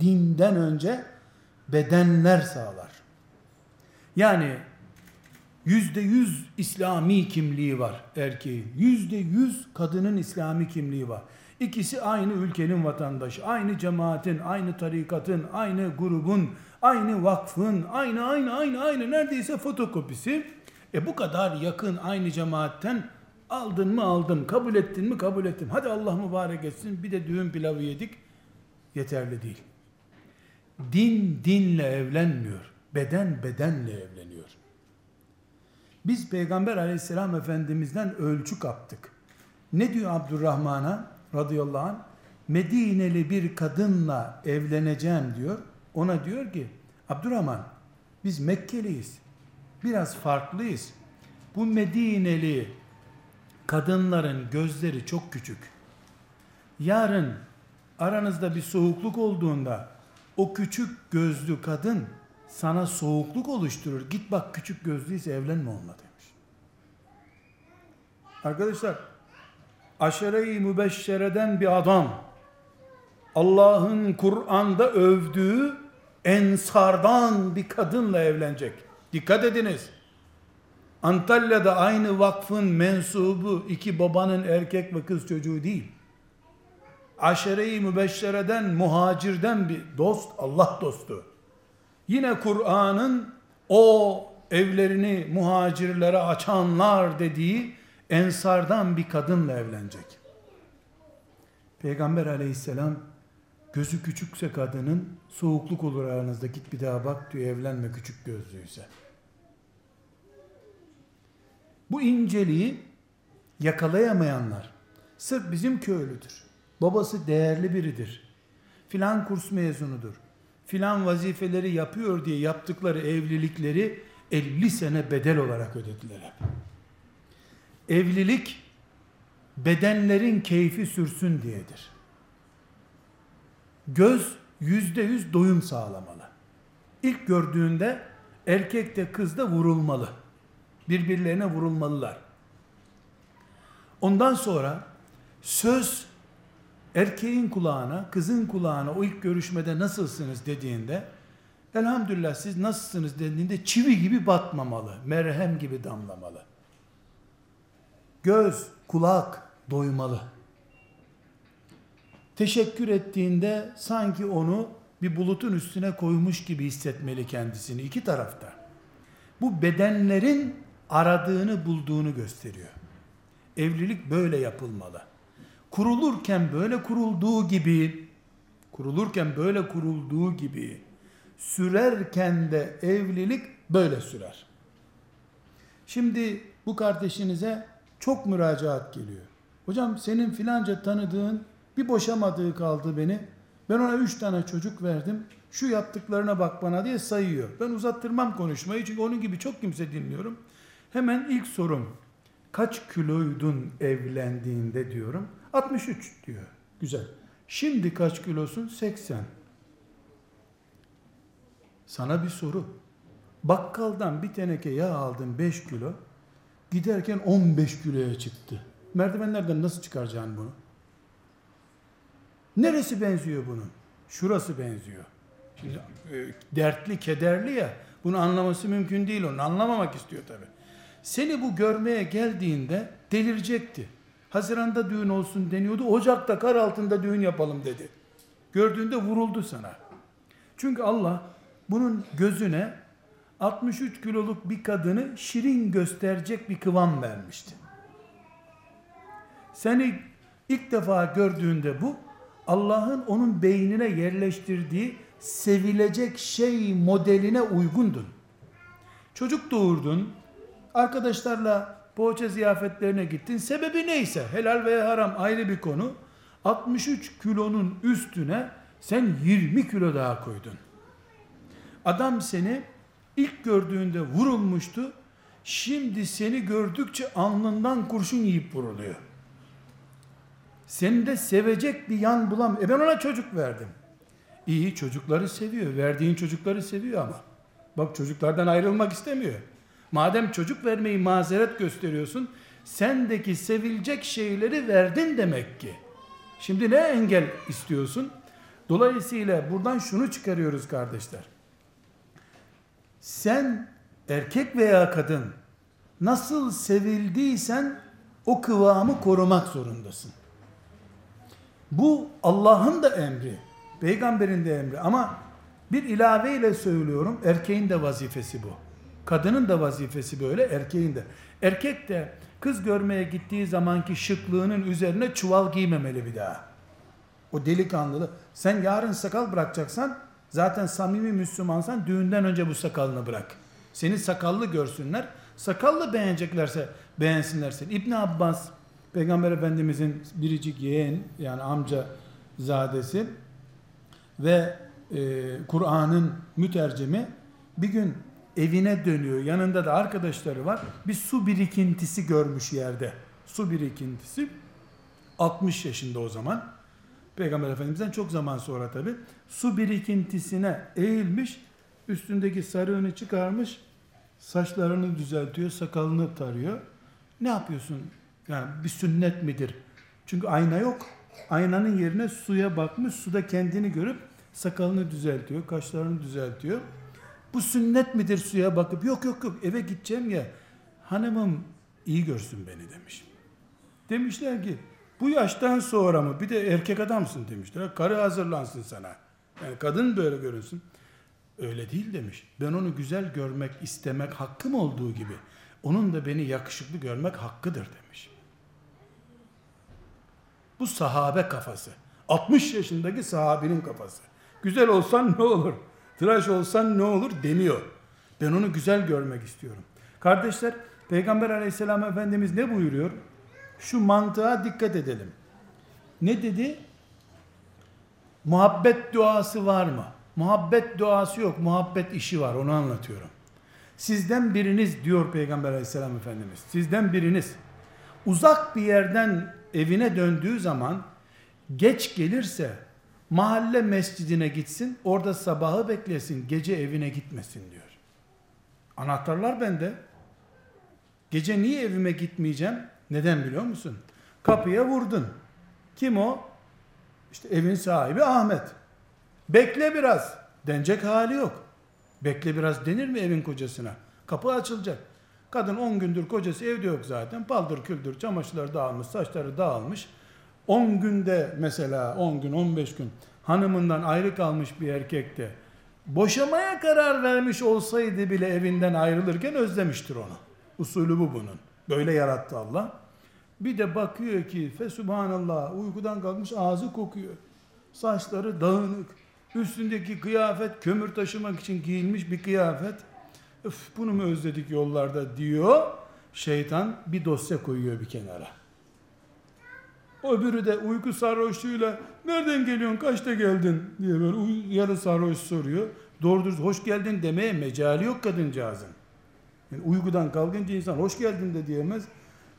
Dinden önce bedenler sağlar. Yani yüzde yüz İslami kimliği var erkeğin. Yüzde yüz kadının İslami kimliği var. İkisi aynı ülkenin vatandaşı, aynı cemaatin, aynı tarikatın, aynı grubun, aynı vakfın, aynı aynı aynı aynı neredeyse fotokopisi. E bu kadar yakın aynı cemaatten Aldın mı aldım, kabul ettin mi kabul ettim. Hadi Allah mübarek etsin bir de düğün pilavı yedik. Yeterli değil. Din dinle evlenmiyor. Beden bedenle evleniyor. Biz Peygamber aleyhisselam efendimizden ölçü kaptık. Ne diyor Abdurrahman'a radıyallahu anh? Medineli bir kadınla evleneceğim diyor. Ona diyor ki Abdurrahman biz Mekkeliyiz. Biraz farklıyız. Bu Medineli kadınların gözleri çok küçük. Yarın aranızda bir soğukluk olduğunda o küçük gözlü kadın sana soğukluk oluşturur. Git bak küçük gözlüyse evlenme onunla demiş. Arkadaşlar aşere-i mübeşşereden bir adam Allah'ın Kur'an'da övdüğü ensardan bir kadınla evlenecek. Dikkat ediniz. Antalya'da aynı vakfın mensubu iki babanın erkek ve kız çocuğu değil. Aşere-i mübeşşereden, muhacirden bir dost, Allah dostu. Yine Kur'an'ın o evlerini muhacirlere açanlar dediği ensardan bir kadınla evlenecek. Peygamber aleyhisselam gözü küçükse kadının soğukluk olur aranızda git bir daha bak diyor evlenme küçük gözlüyse. Bu inceliği yakalayamayanlar sırf bizim köylüdür. Babası değerli biridir. Filan kurs mezunudur. Filan vazifeleri yapıyor diye yaptıkları evlilikleri 50 sene bedel olarak ödediler hep. Evlilik bedenlerin keyfi sürsün diyedir. Göz yüzde yüz doyum sağlamalı. İlk gördüğünde erkek de kız da vurulmalı. Birbirlerine vurulmalılar. Ondan sonra söz erkeğin kulağına, kızın kulağına o ilk görüşmede nasılsınız dediğinde elhamdülillah siz nasılsınız dediğinde çivi gibi batmamalı, merhem gibi damlamalı. Göz, kulak doymalı. Teşekkür ettiğinde sanki onu bir bulutun üstüne koymuş gibi hissetmeli kendisini iki tarafta. Bu bedenlerin aradığını bulduğunu gösteriyor. Evlilik böyle yapılmalı. Kurulurken böyle kurulduğu gibi kurulurken böyle kurulduğu gibi sürerken de evlilik böyle sürer. Şimdi bu kardeşinize çok müracaat geliyor. Hocam senin filanca tanıdığın bir boşamadığı kaldı beni. Ben ona üç tane çocuk verdim. Şu yaptıklarına bak bana diye sayıyor. Ben uzattırmam konuşmayı çünkü onun gibi çok kimse dinliyorum. Hemen ilk sorum. Kaç kiloydun evlendiğinde diyorum. 63 diyor. Güzel. Şimdi kaç kilosun? 80. Sana bir soru. Bakkaldan bir teneke yağ aldın 5 kilo. Giderken 15 kiloya çıktı. Merdivenlerden nasıl çıkaracaksın bunu? Neresi benziyor bunun? Şurası benziyor. Şimdi e, dertli, kederli ya. Bunu anlaması mümkün değil onun. Anlamamak istiyor tabi. Seni bu görmeye geldiğinde delirecekti. Haziranda düğün olsun deniyordu. Ocakta kar altında düğün yapalım dedi. Gördüğünde vuruldu sana. Çünkü Allah bunun gözüne 63 kiloluk bir kadını şirin gösterecek bir kıvam vermişti. Seni ilk defa gördüğünde bu Allah'ın onun beynine yerleştirdiği sevilecek şey modeline uygundun. Çocuk doğurdun, arkadaşlarla poğaça ziyafetlerine gittin. Sebebi neyse helal veya haram ayrı bir konu. 63 kilonun üstüne sen 20 kilo daha koydun. Adam seni ilk gördüğünde vurulmuştu. Şimdi seni gördükçe alnından kurşun yiyip vuruluyor. Seni de sevecek bir yan bulam. E ben ona çocuk verdim. İyi çocukları seviyor. Verdiğin çocukları seviyor ama. Bak çocuklardan ayrılmak istemiyor. Madem çocuk vermeyi mazeret gösteriyorsun, sendeki sevilecek şeyleri verdin demek ki. Şimdi ne engel istiyorsun? Dolayısıyla buradan şunu çıkarıyoruz kardeşler. Sen erkek veya kadın nasıl sevildiysen o kıvamı korumak zorundasın. Bu Allah'ın da emri, peygamberin de emri ama bir ilave ile söylüyorum erkeğin de vazifesi bu. Kadının da vazifesi böyle, erkeğin de. Erkek de kız görmeye gittiği zamanki şıklığının üzerine çuval giymemeli bir daha. O delikanlılığı. Sen yarın sakal bırakacaksan zaten samimi Müslümansan düğünden önce bu sakalını bırak. Seni sakallı görsünler. Sakallı beğeneceklerse beğensinler seni. İbn Abbas Peygamber Efendimizin biricik yeğen yani amca zadesi ve e, Kur'an'ın mütercimi bir gün evine dönüyor. Yanında da arkadaşları var. Bir su birikintisi görmüş yerde. Su birikintisi. 60 yaşında o zaman. Peygamber Efendimiz'den çok zaman sonra tabi. Su birikintisine eğilmiş. Üstündeki sarığını çıkarmış. Saçlarını düzeltiyor. Sakalını tarıyor. Ne yapıyorsun? Yani bir sünnet midir? Çünkü ayna yok. Aynanın yerine suya bakmış. Suda kendini görüp sakalını düzeltiyor. Kaşlarını düzeltiyor. Bu sünnet midir suya bakıp yok yok yok eve gideceğim ya hanımım iyi görsün beni demiş. Demişler ki bu yaştan sonra mı bir de erkek adamsın demişler. Karı hazırlansın sana. Yani kadın böyle görünsün. Öyle değil demiş. Ben onu güzel görmek, istemek hakkım olduğu gibi onun da beni yakışıklı görmek hakkıdır demiş. Bu sahabe kafası. 60 yaşındaki sahabinin kafası. Güzel olsan ne olur? Tıraş olsan ne olur demiyor. Ben onu güzel görmek istiyorum. Kardeşler, Peygamber aleyhisselam efendimiz ne buyuruyor? Şu mantığa dikkat edelim. Ne dedi? Muhabbet duası var mı? Muhabbet duası yok, muhabbet işi var. Onu anlatıyorum. Sizden biriniz diyor Peygamber aleyhisselam efendimiz. Sizden biriniz uzak bir yerden evine döndüğü zaman geç gelirse mahalle mescidine gitsin, orada sabahı beklesin, gece evine gitmesin diyor. Anahtarlar bende. Gece niye evime gitmeyeceğim? Neden biliyor musun? Kapıya vurdun. Kim o? İşte evin sahibi Ahmet. Bekle biraz. Denecek hali yok. Bekle biraz denir mi evin kocasına? Kapı açılacak. Kadın 10 gündür kocası evde yok zaten. Paldır küldür çamaşırları dağılmış, saçları dağılmış. 10 günde mesela 10 gün 15 gün hanımından ayrı kalmış bir erkekte boşamaya karar vermiş olsaydı bile evinden ayrılırken özlemiştir onu. Usulü bu bunun. Böyle yarattı Allah. Bir de bakıyor ki fesubhanallah uykudan kalkmış ağzı kokuyor. Saçları dağınık. Üstündeki kıyafet kömür taşımak için giyilmiş bir kıyafet. Öf bunu mu özledik yollarda diyor. Şeytan bir dosya koyuyor bir kenara. Öbürü de uyku sarhoşluğuyla nereden geliyorsun kaçta geldin diye böyle yarı sarhoş soruyor. Doğru dürüst hoş geldin demeye mecali yok kadıncağızın. Yani uykudan kalkınca insan hoş geldin de diyemez.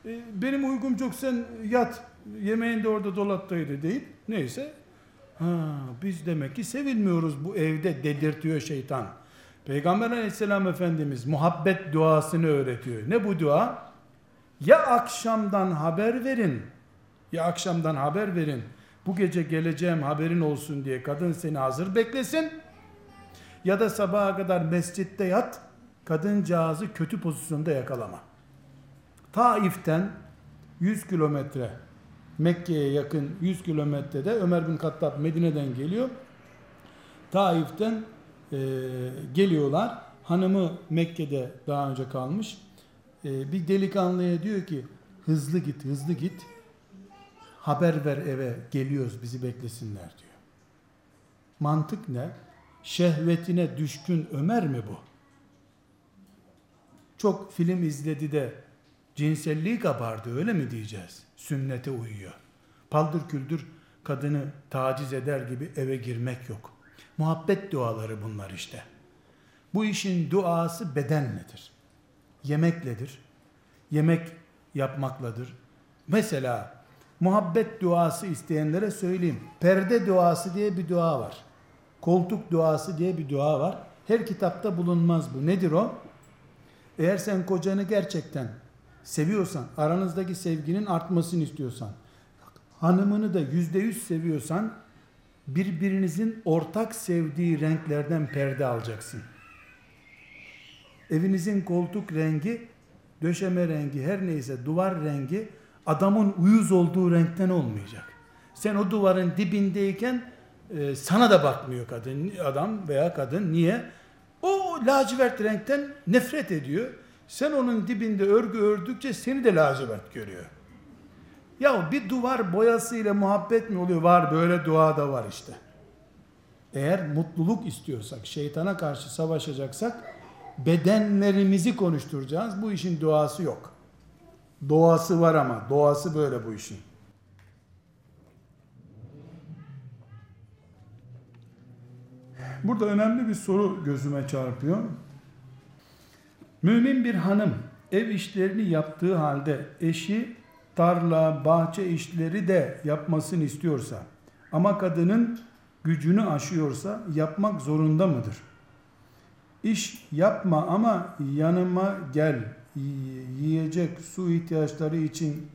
E, benim uykum çok sen yat yemeğin de orada dolaptaydı deyip neyse ha, biz demek ki sevilmiyoruz bu evde dedirtiyor şeytan. Peygamber aleyhisselam efendimiz muhabbet duasını öğretiyor. Ne bu dua? Ya akşamdan haber verin ya akşamdan haber verin. Bu gece geleceğim haberin olsun diye kadın seni hazır beklesin. Ya da sabaha kadar mescitte yat. Kadıncağızı kötü pozisyonda yakalama. Taif'ten 100 kilometre Mekke'ye yakın 100 kilometrede Ömer bin Kattab Medine'den geliyor. Taif'ten e, geliyorlar. Hanımı Mekke'de daha önce kalmış. E, bir delikanlıya diyor ki hızlı git hızlı git haber ver eve geliyoruz bizi beklesinler diyor. Mantık ne? Şehvetine düşkün Ömer mi bu? Çok film izledi de cinselliği kabardı öyle mi diyeceğiz? Sünnete uyuyor. Paldır küldür kadını taciz eder gibi eve girmek yok. Muhabbet duaları bunlar işte. Bu işin duası bedenledir. Yemekledir. Yemek yapmakladır. Mesela muhabbet duası isteyenlere söyleyeyim. Perde duası diye bir dua var. Koltuk duası diye bir dua var. Her kitapta bulunmaz bu. Nedir o? Eğer sen kocanı gerçekten seviyorsan, aranızdaki sevginin artmasını istiyorsan, hanımını da yüzde yüz seviyorsan, birbirinizin ortak sevdiği renklerden perde alacaksın. Evinizin koltuk rengi, döşeme rengi, her neyse duvar rengi adamın uyuz olduğu renkten olmayacak. Sen o duvarın dibindeyken e, sana da bakmıyor kadın, adam veya kadın. Niye? O lacivert renkten nefret ediyor. Sen onun dibinde örgü ördükçe seni de lacivert görüyor. Ya bir duvar boyasıyla muhabbet mi oluyor? Var böyle dua da var işte. Eğer mutluluk istiyorsak, şeytana karşı savaşacaksak bedenlerimizi konuşturacağız. Bu işin duası yok. Doğası var ama doğası böyle bu işin. Burada önemli bir soru gözüme çarpıyor. Mümin bir hanım ev işlerini yaptığı halde eşi tarla, bahçe işleri de yapmasını istiyorsa ama kadının gücünü aşıyorsa yapmak zorunda mıdır? İş yapma ama yanıma gel. Yiyecek, su ihtiyaçları için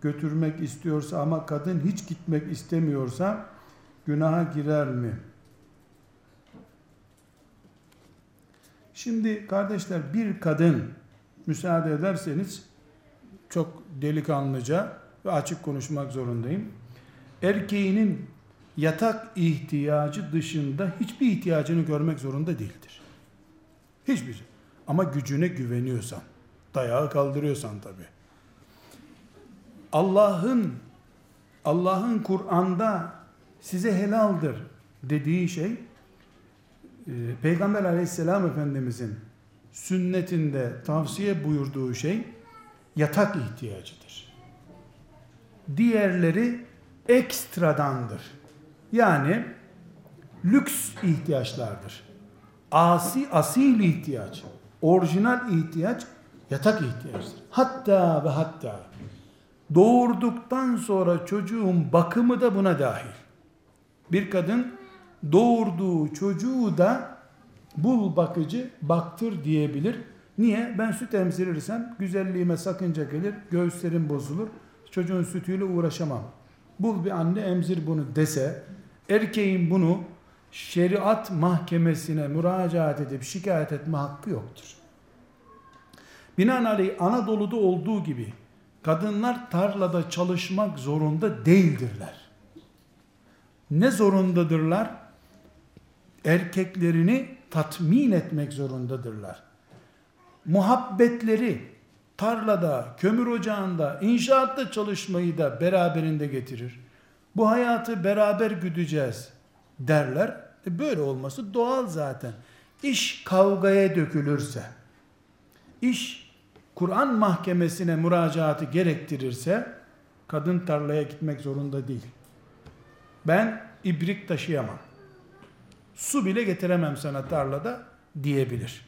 götürmek istiyorsa ama kadın hiç gitmek istemiyorsa günaha girer mi? Şimdi kardeşler bir kadın müsaade ederseniz çok delikanlıca ve açık konuşmak zorundayım. Erkeğinin yatak ihtiyacı dışında hiçbir ihtiyacını görmek zorunda değildir. Hiçbir şey. Ama gücüne güveniyorsan, dayağı kaldırıyorsan tabi. Allah'ın Allah'ın Kur'an'da size helaldir dediği şey Peygamber aleyhisselam efendimizin sünnetinde tavsiye buyurduğu şey yatak ihtiyacıdır. Diğerleri ekstradandır. Yani lüks ihtiyaçlardır. Asi, asil ihtiyaç, orijinal ihtiyaç yatak ihtiyacıdır. Hatta ve hatta doğurduktan sonra çocuğun bakımı da buna dahil. Bir kadın doğurduğu çocuğu da bul bakıcı, baktır diyebilir. Niye? Ben süt emzirirsem güzelliğime sakınca gelir, göğüslerim bozulur, çocuğun sütüyle uğraşamam. Bul bir anne emzir bunu dese, erkeğin bunu şeriat mahkemesine müracaat edip şikayet etme hakkı yoktur. Binaenaleyh Anadolu'da olduğu gibi kadınlar tarlada çalışmak zorunda değildirler. Ne zorundadırlar? Erkeklerini tatmin etmek zorundadırlar. Muhabbetleri tarlada, kömür ocağında, inşaatta çalışmayı da beraberinde getirir. Bu hayatı beraber güdeceğiz derler. E böyle olması doğal zaten. İş kavgaya dökülürse, iş Kur'an mahkemesine müracaatı gerektirirse, kadın tarlaya gitmek zorunda değil. Ben ibrik taşıyamam. Su bile getiremem sana tarlada diyebilir.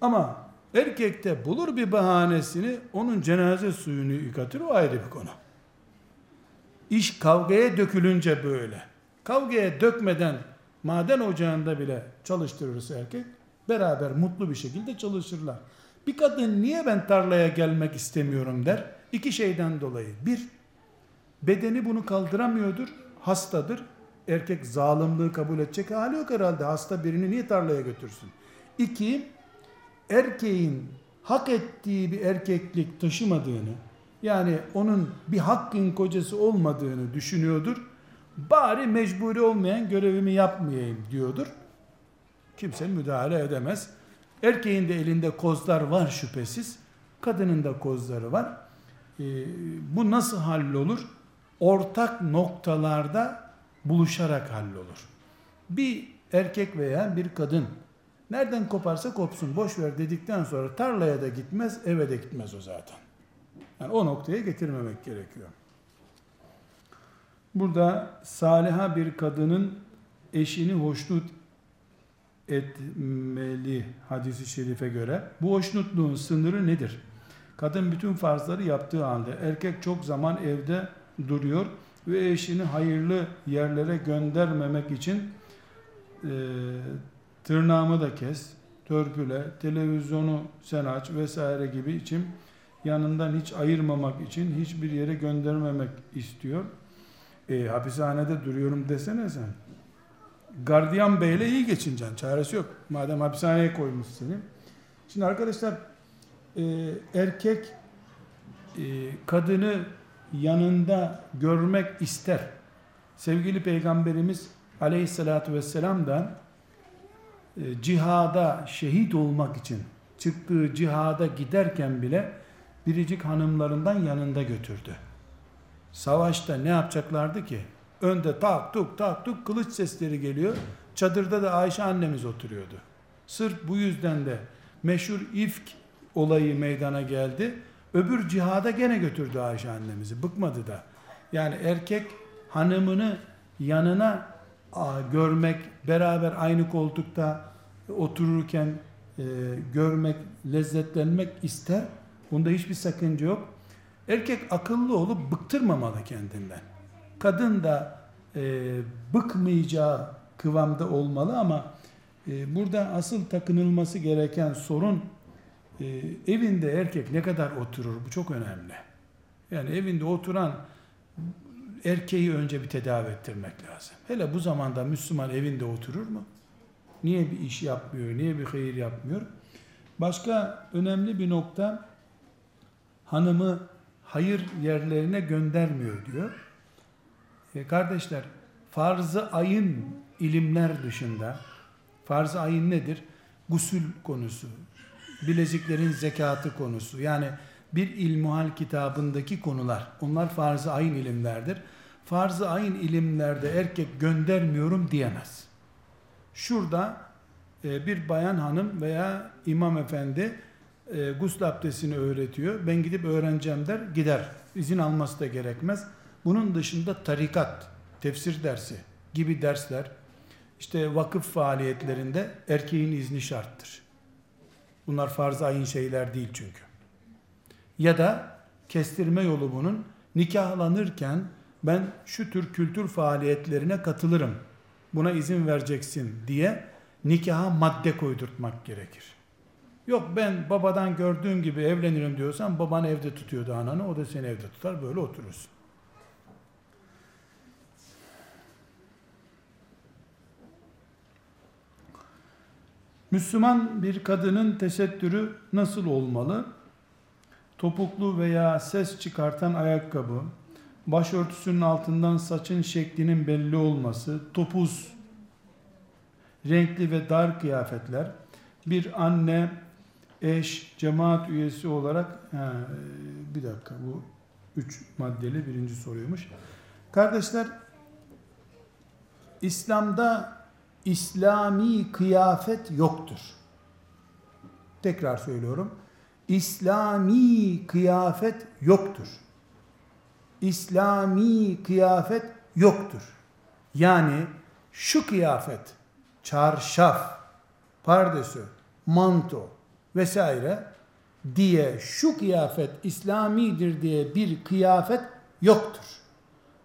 Ama erkekte bulur bir bahanesini onun cenaze suyunu yıkatır o ayrı bir konu. İş kavgaya dökülünce böyle. Kavgaya dökmeden maden ocağında bile çalıştırırsa erkek beraber mutlu bir şekilde çalışırlar. Bir kadın niye ben tarlaya gelmek istemiyorum der? İki şeyden dolayı. Bir, bedeni bunu kaldıramıyordur, hastadır. Erkek zalimliği kabul edecek hali yok herhalde. Hasta birini niye tarlaya götürsün? İki, erkeğin hak ettiği bir erkeklik taşımadığını, yani onun bir hakkın kocası olmadığını düşünüyordur. Bari mecburi olmayan görevimi yapmayayım diyordur. Kimse müdahale edemez. Erkeğin de elinde kozlar var şüphesiz. Kadının da kozları var. Ee, bu nasıl hallolur? Ortak noktalarda buluşarak hallolur. Bir erkek veya bir kadın nereden koparsa kopsun boş ver dedikten sonra tarlaya da gitmez eve de gitmez o zaten. Yani o noktaya getirmemek gerekiyor. Burada saliha bir kadının eşini hoşnut etmeli hadisi şerife göre. Bu hoşnutluğun sınırı nedir? Kadın bütün farzları yaptığı halde erkek çok zaman evde duruyor ve eşini hayırlı yerlere göndermemek için e, tırnağımı da kes, törpüle, televizyonu sen aç vesaire gibi için yanından hiç ayırmamak için hiçbir yere göndermemek istiyor. E, hapishanede duruyorum desene sen. Gardiyan beyle iyi geçineceksin. Çaresi yok. Madem hapishaneye koymuş seni. Şimdi arkadaşlar e, erkek e, kadını yanında görmek ister. Sevgili Peygamberimiz aleyhissalatü vesselam da e, cihada şehit olmak için çıktığı cihada giderken bile biricik hanımlarından yanında götürdü. Savaşta ne yapacaklardı ki? Önde tak tuk tak tuk kılıç sesleri geliyor. Çadırda da Ayşe annemiz oturuyordu. Sırf bu yüzden de meşhur ifk olayı meydana geldi. Öbür cihada gene götürdü Ayşe annemizi. Bıkmadı da. Yani erkek hanımını yanına görmek, beraber aynı koltukta otururken e, görmek, lezzetlenmek ister. Bunda hiçbir sakınca yok. Erkek akıllı olup bıktırmamalı kendinden. Kadın da e, bıkmayacağı kıvamda olmalı ama e, burada asıl takınılması gereken sorun e, evinde erkek ne kadar oturur bu çok önemli. Yani evinde oturan erkeği önce bir tedavi ettirmek lazım. Hele bu zamanda Müslüman evinde oturur mu? Niye bir iş yapmıyor, niye bir hayır yapmıyor? Başka önemli bir nokta hanımı hayır yerlerine göndermiyor diyor. E kardeşler, farz-ı ayın ilimler dışında, farz-ı ayın nedir? Gusül konusu, bileziklerin zekatı konusu, yani bir ilmuhal kitabındaki konular, onlar farz-ı ayın ilimlerdir. Farz-ı ayın ilimlerde erkek göndermiyorum diyemez. Şurada e, bir bayan hanım veya imam efendi e, gusül abdestini öğretiyor. Ben gidip öğreneceğim der, gider. İzin alması da gerekmez. Bunun dışında tarikat, tefsir dersi gibi dersler, işte vakıf faaliyetlerinde erkeğin izni şarttır. Bunlar farz ayın şeyler değil çünkü. Ya da kestirme yolu bunun nikahlanırken ben şu tür kültür faaliyetlerine katılırım. Buna izin vereceksin diye nikaha madde koydurtmak gerekir. Yok ben babadan gördüğüm gibi evlenirim diyorsan baban evde tutuyordu ananı o da seni evde tutar böyle oturursun. Müslüman bir kadının tesettürü nasıl olmalı? Topuklu veya ses çıkartan ayakkabı, başörtüsünün altından saçın şeklinin belli olması, topuz, renkli ve dar kıyafetler, bir anne, eş, cemaat üyesi olarak, he, bir dakika bu üç maddeli birinci soruymuş. Kardeşler, İslam'da İslami kıyafet yoktur. Tekrar söylüyorum. İslami kıyafet yoktur. İslami kıyafet yoktur. Yani şu kıyafet, çarşaf, pardesü, manto vesaire diye şu kıyafet İslamidir diye bir kıyafet yoktur.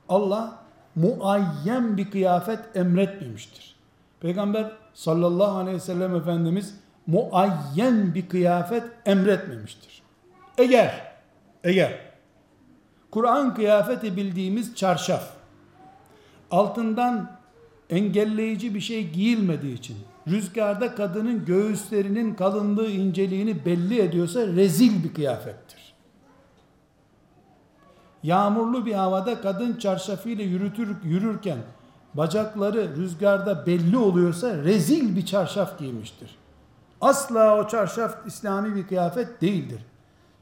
Allah muayyen bir kıyafet emretmemiştir. Peygamber sallallahu aleyhi ve sellem Efendimiz muayyen bir kıyafet emretmemiştir. Eğer, eğer Kur'an kıyafeti bildiğimiz çarşaf altından engelleyici bir şey giyilmediği için rüzgarda kadının göğüslerinin kalınlığı inceliğini belli ediyorsa rezil bir kıyafettir. Yağmurlu bir havada kadın çarşafıyla yürütür, yürürken bacakları rüzgarda belli oluyorsa rezil bir çarşaf giymiştir. Asla o çarşaf İslami bir kıyafet değildir.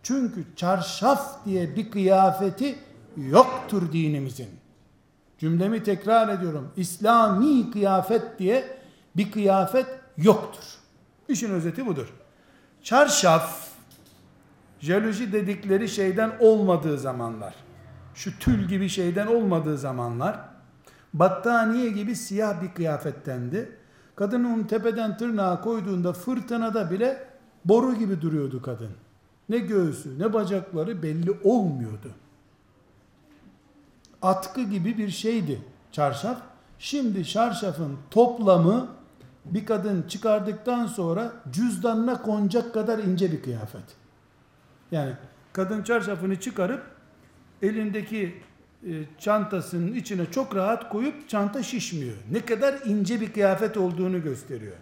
Çünkü çarşaf diye bir kıyafeti yoktur dinimizin. Cümlemi tekrar ediyorum. İslami kıyafet diye bir kıyafet yoktur. İşin özeti budur. Çarşaf, jeloji dedikleri şeyden olmadığı zamanlar, şu tül gibi şeyden olmadığı zamanlar, battaniye gibi siyah bir kıyafettendi. Kadın onu tepeden tırnağa koyduğunda fırtınada bile boru gibi duruyordu kadın. Ne göğsü ne bacakları belli olmuyordu. Atkı gibi bir şeydi çarşaf. Şimdi çarşafın toplamı bir kadın çıkardıktan sonra cüzdanına konacak kadar ince bir kıyafet. Yani kadın çarşafını çıkarıp elindeki çantasının içine çok rahat koyup çanta şişmiyor. Ne kadar ince bir kıyafet olduğunu gösteriyor.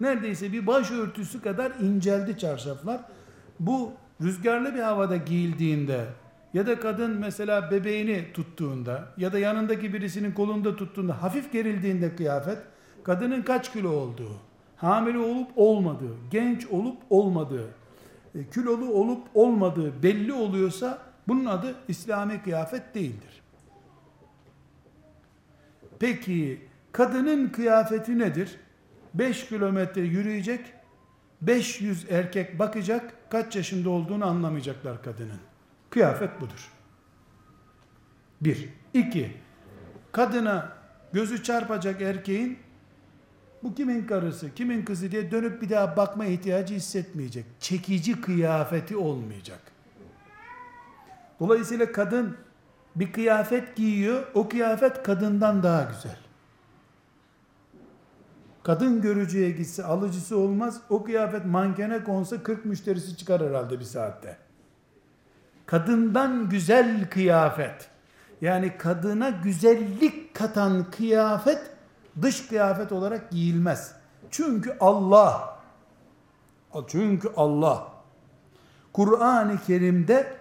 Neredeyse bir başörtüsü kadar inceldi çarşaflar. Bu rüzgarlı bir havada giyildiğinde ya da kadın mesela bebeğini tuttuğunda ya da yanındaki birisinin kolunda tuttuğunda hafif gerildiğinde kıyafet kadının kaç kilo olduğu, hamile olup olmadığı, genç olup olmadığı, e, kilolu olup olmadığı belli oluyorsa bunun adı İslami kıyafet değildir. Peki kadının kıyafeti nedir? 5 kilometre yürüyecek, 500 erkek bakacak, kaç yaşında olduğunu anlamayacaklar kadının. Kıyafet budur. Bir. iki. Kadına gözü çarpacak erkeğin bu kimin karısı, kimin kızı diye dönüp bir daha bakma ihtiyacı hissetmeyecek. Çekici kıyafeti olmayacak. Dolayısıyla kadın bir kıyafet giyiyor, o kıyafet kadından daha güzel. Kadın görücüye gitse alıcısı olmaz, o kıyafet mankene konsa 40 müşterisi çıkar herhalde bir saatte. Kadından güzel kıyafet, yani kadına güzellik katan kıyafet, dış kıyafet olarak giyilmez. Çünkü Allah, çünkü Allah, Kur'an-ı Kerim'de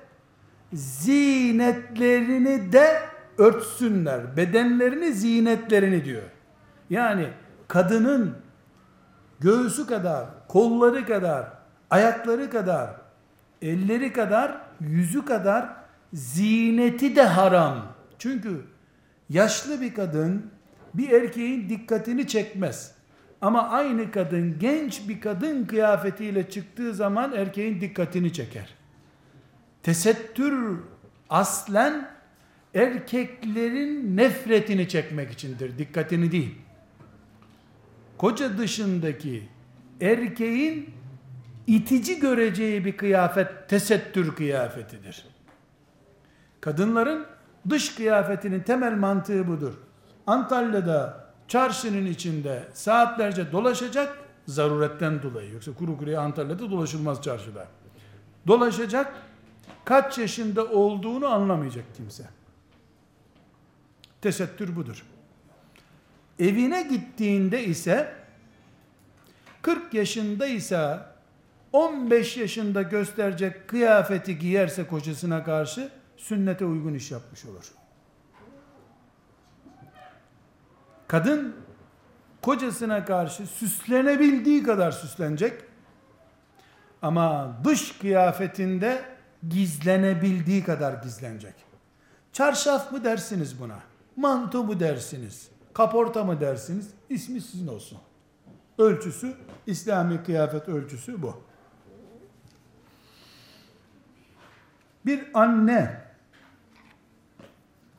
zinetlerini de örtsünler. Bedenlerini, zinetlerini diyor. Yani kadının göğsü kadar, kolları kadar, ayakları kadar, elleri kadar, yüzü kadar zineti de haram. Çünkü yaşlı bir kadın bir erkeğin dikkatini çekmez. Ama aynı kadın genç bir kadın kıyafetiyle çıktığı zaman erkeğin dikkatini çeker. Tesettür aslen erkeklerin nefretini çekmek içindir, dikkatini değil. Koca dışındaki erkeğin itici göreceği bir kıyafet tesettür kıyafetidir. Kadınların dış kıyafetinin temel mantığı budur. Antalya'da çarşının içinde saatlerce dolaşacak zaruretten dolayı. Yoksa kuru kuruya Antalya'da dolaşılmaz çarşıda. Dolaşacak kaç yaşında olduğunu anlamayacak kimse. Tesettür budur. Evine gittiğinde ise 40 yaşındaysa 15 yaşında gösterecek kıyafeti giyerse kocasına karşı sünnete uygun iş yapmış olur. Kadın kocasına karşı süslenebildiği kadar süslenecek. Ama dış kıyafetinde gizlenebildiği kadar gizlenecek. Çarşaf mı dersiniz buna? Manto mu dersiniz? Kaporta mı dersiniz? İsmi sizin olsun. Ölçüsü, İslami kıyafet ölçüsü bu. Bir anne,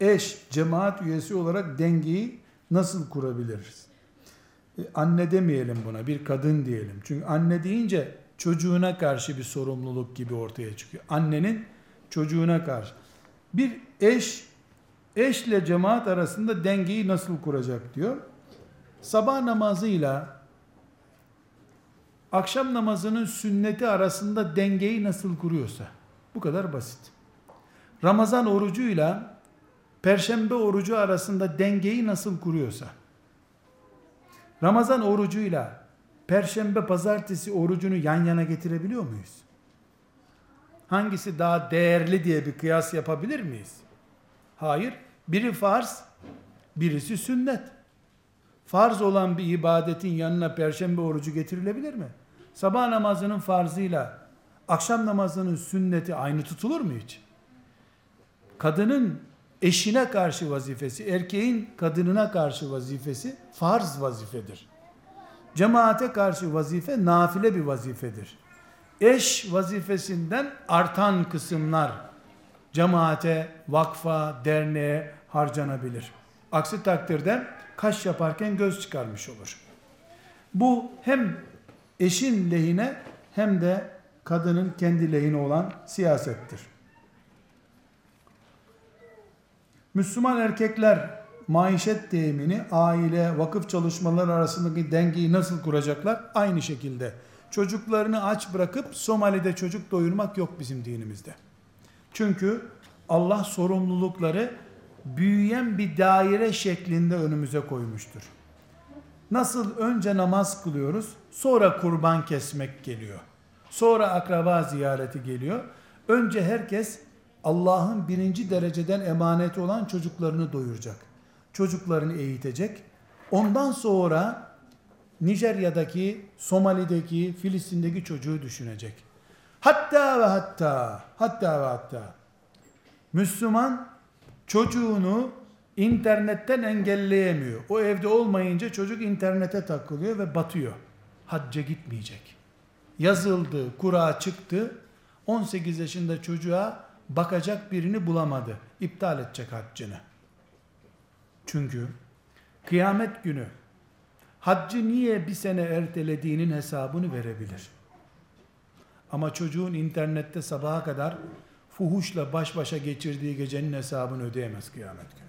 eş, cemaat üyesi olarak dengeyi nasıl kurabiliriz? E, anne demeyelim buna, bir kadın diyelim. Çünkü anne deyince çocuğuna karşı bir sorumluluk gibi ortaya çıkıyor. Annenin çocuğuna karşı. Bir eş, eşle cemaat arasında dengeyi nasıl kuracak diyor. Sabah namazıyla akşam namazının sünneti arasında dengeyi nasıl kuruyorsa, bu kadar basit. Ramazan orucuyla Perşembe orucu arasında dengeyi nasıl kuruyorsa, Ramazan orucuyla Perşembe pazartesi orucunu yan yana getirebiliyor muyuz? Hangisi daha değerli diye bir kıyas yapabilir miyiz? Hayır. Biri farz, birisi sünnet. Farz olan bir ibadetin yanına perşembe orucu getirilebilir mi? Sabah namazının farzıyla akşam namazının sünneti aynı tutulur mu hiç? Kadının eşine karşı vazifesi, erkeğin kadınına karşı vazifesi farz vazifedir. Cemaate karşı vazife nafile bir vazifedir. Eş vazifesinden artan kısımlar cemaate, vakfa, derneğe harcanabilir. Aksi takdirde kaş yaparken göz çıkarmış olur. Bu hem eşin lehine hem de kadının kendi lehine olan siyasettir. Müslüman erkekler maişet temini, aile, vakıf çalışmaları arasındaki dengeyi nasıl kuracaklar? Aynı şekilde. Çocuklarını aç bırakıp Somali'de çocuk doyurmak yok bizim dinimizde. Çünkü Allah sorumlulukları büyüyen bir daire şeklinde önümüze koymuştur. Nasıl önce namaz kılıyoruz, sonra kurban kesmek geliyor. Sonra akraba ziyareti geliyor. Önce herkes Allah'ın birinci dereceden emaneti olan çocuklarını doyuracak. Çocuklarını eğitecek. Ondan sonra Nijerya'daki, Somali'deki, Filistin'deki çocuğu düşünecek. Hatta ve hatta, hatta ve hatta Müslüman çocuğunu internetten engelleyemiyor. O evde olmayınca çocuk internete takılıyor ve batıyor. Hacca gitmeyecek. yazıldı, kura çıktı. 18 yaşında çocuğa bakacak birini bulamadı. İptal edecek haccını. Çünkü kıyamet günü haccı niye bir sene ertelediğinin hesabını verebilir. Ama çocuğun internette sabaha kadar fuhuşla baş başa geçirdiği gecenin hesabını ödeyemez kıyamet günü.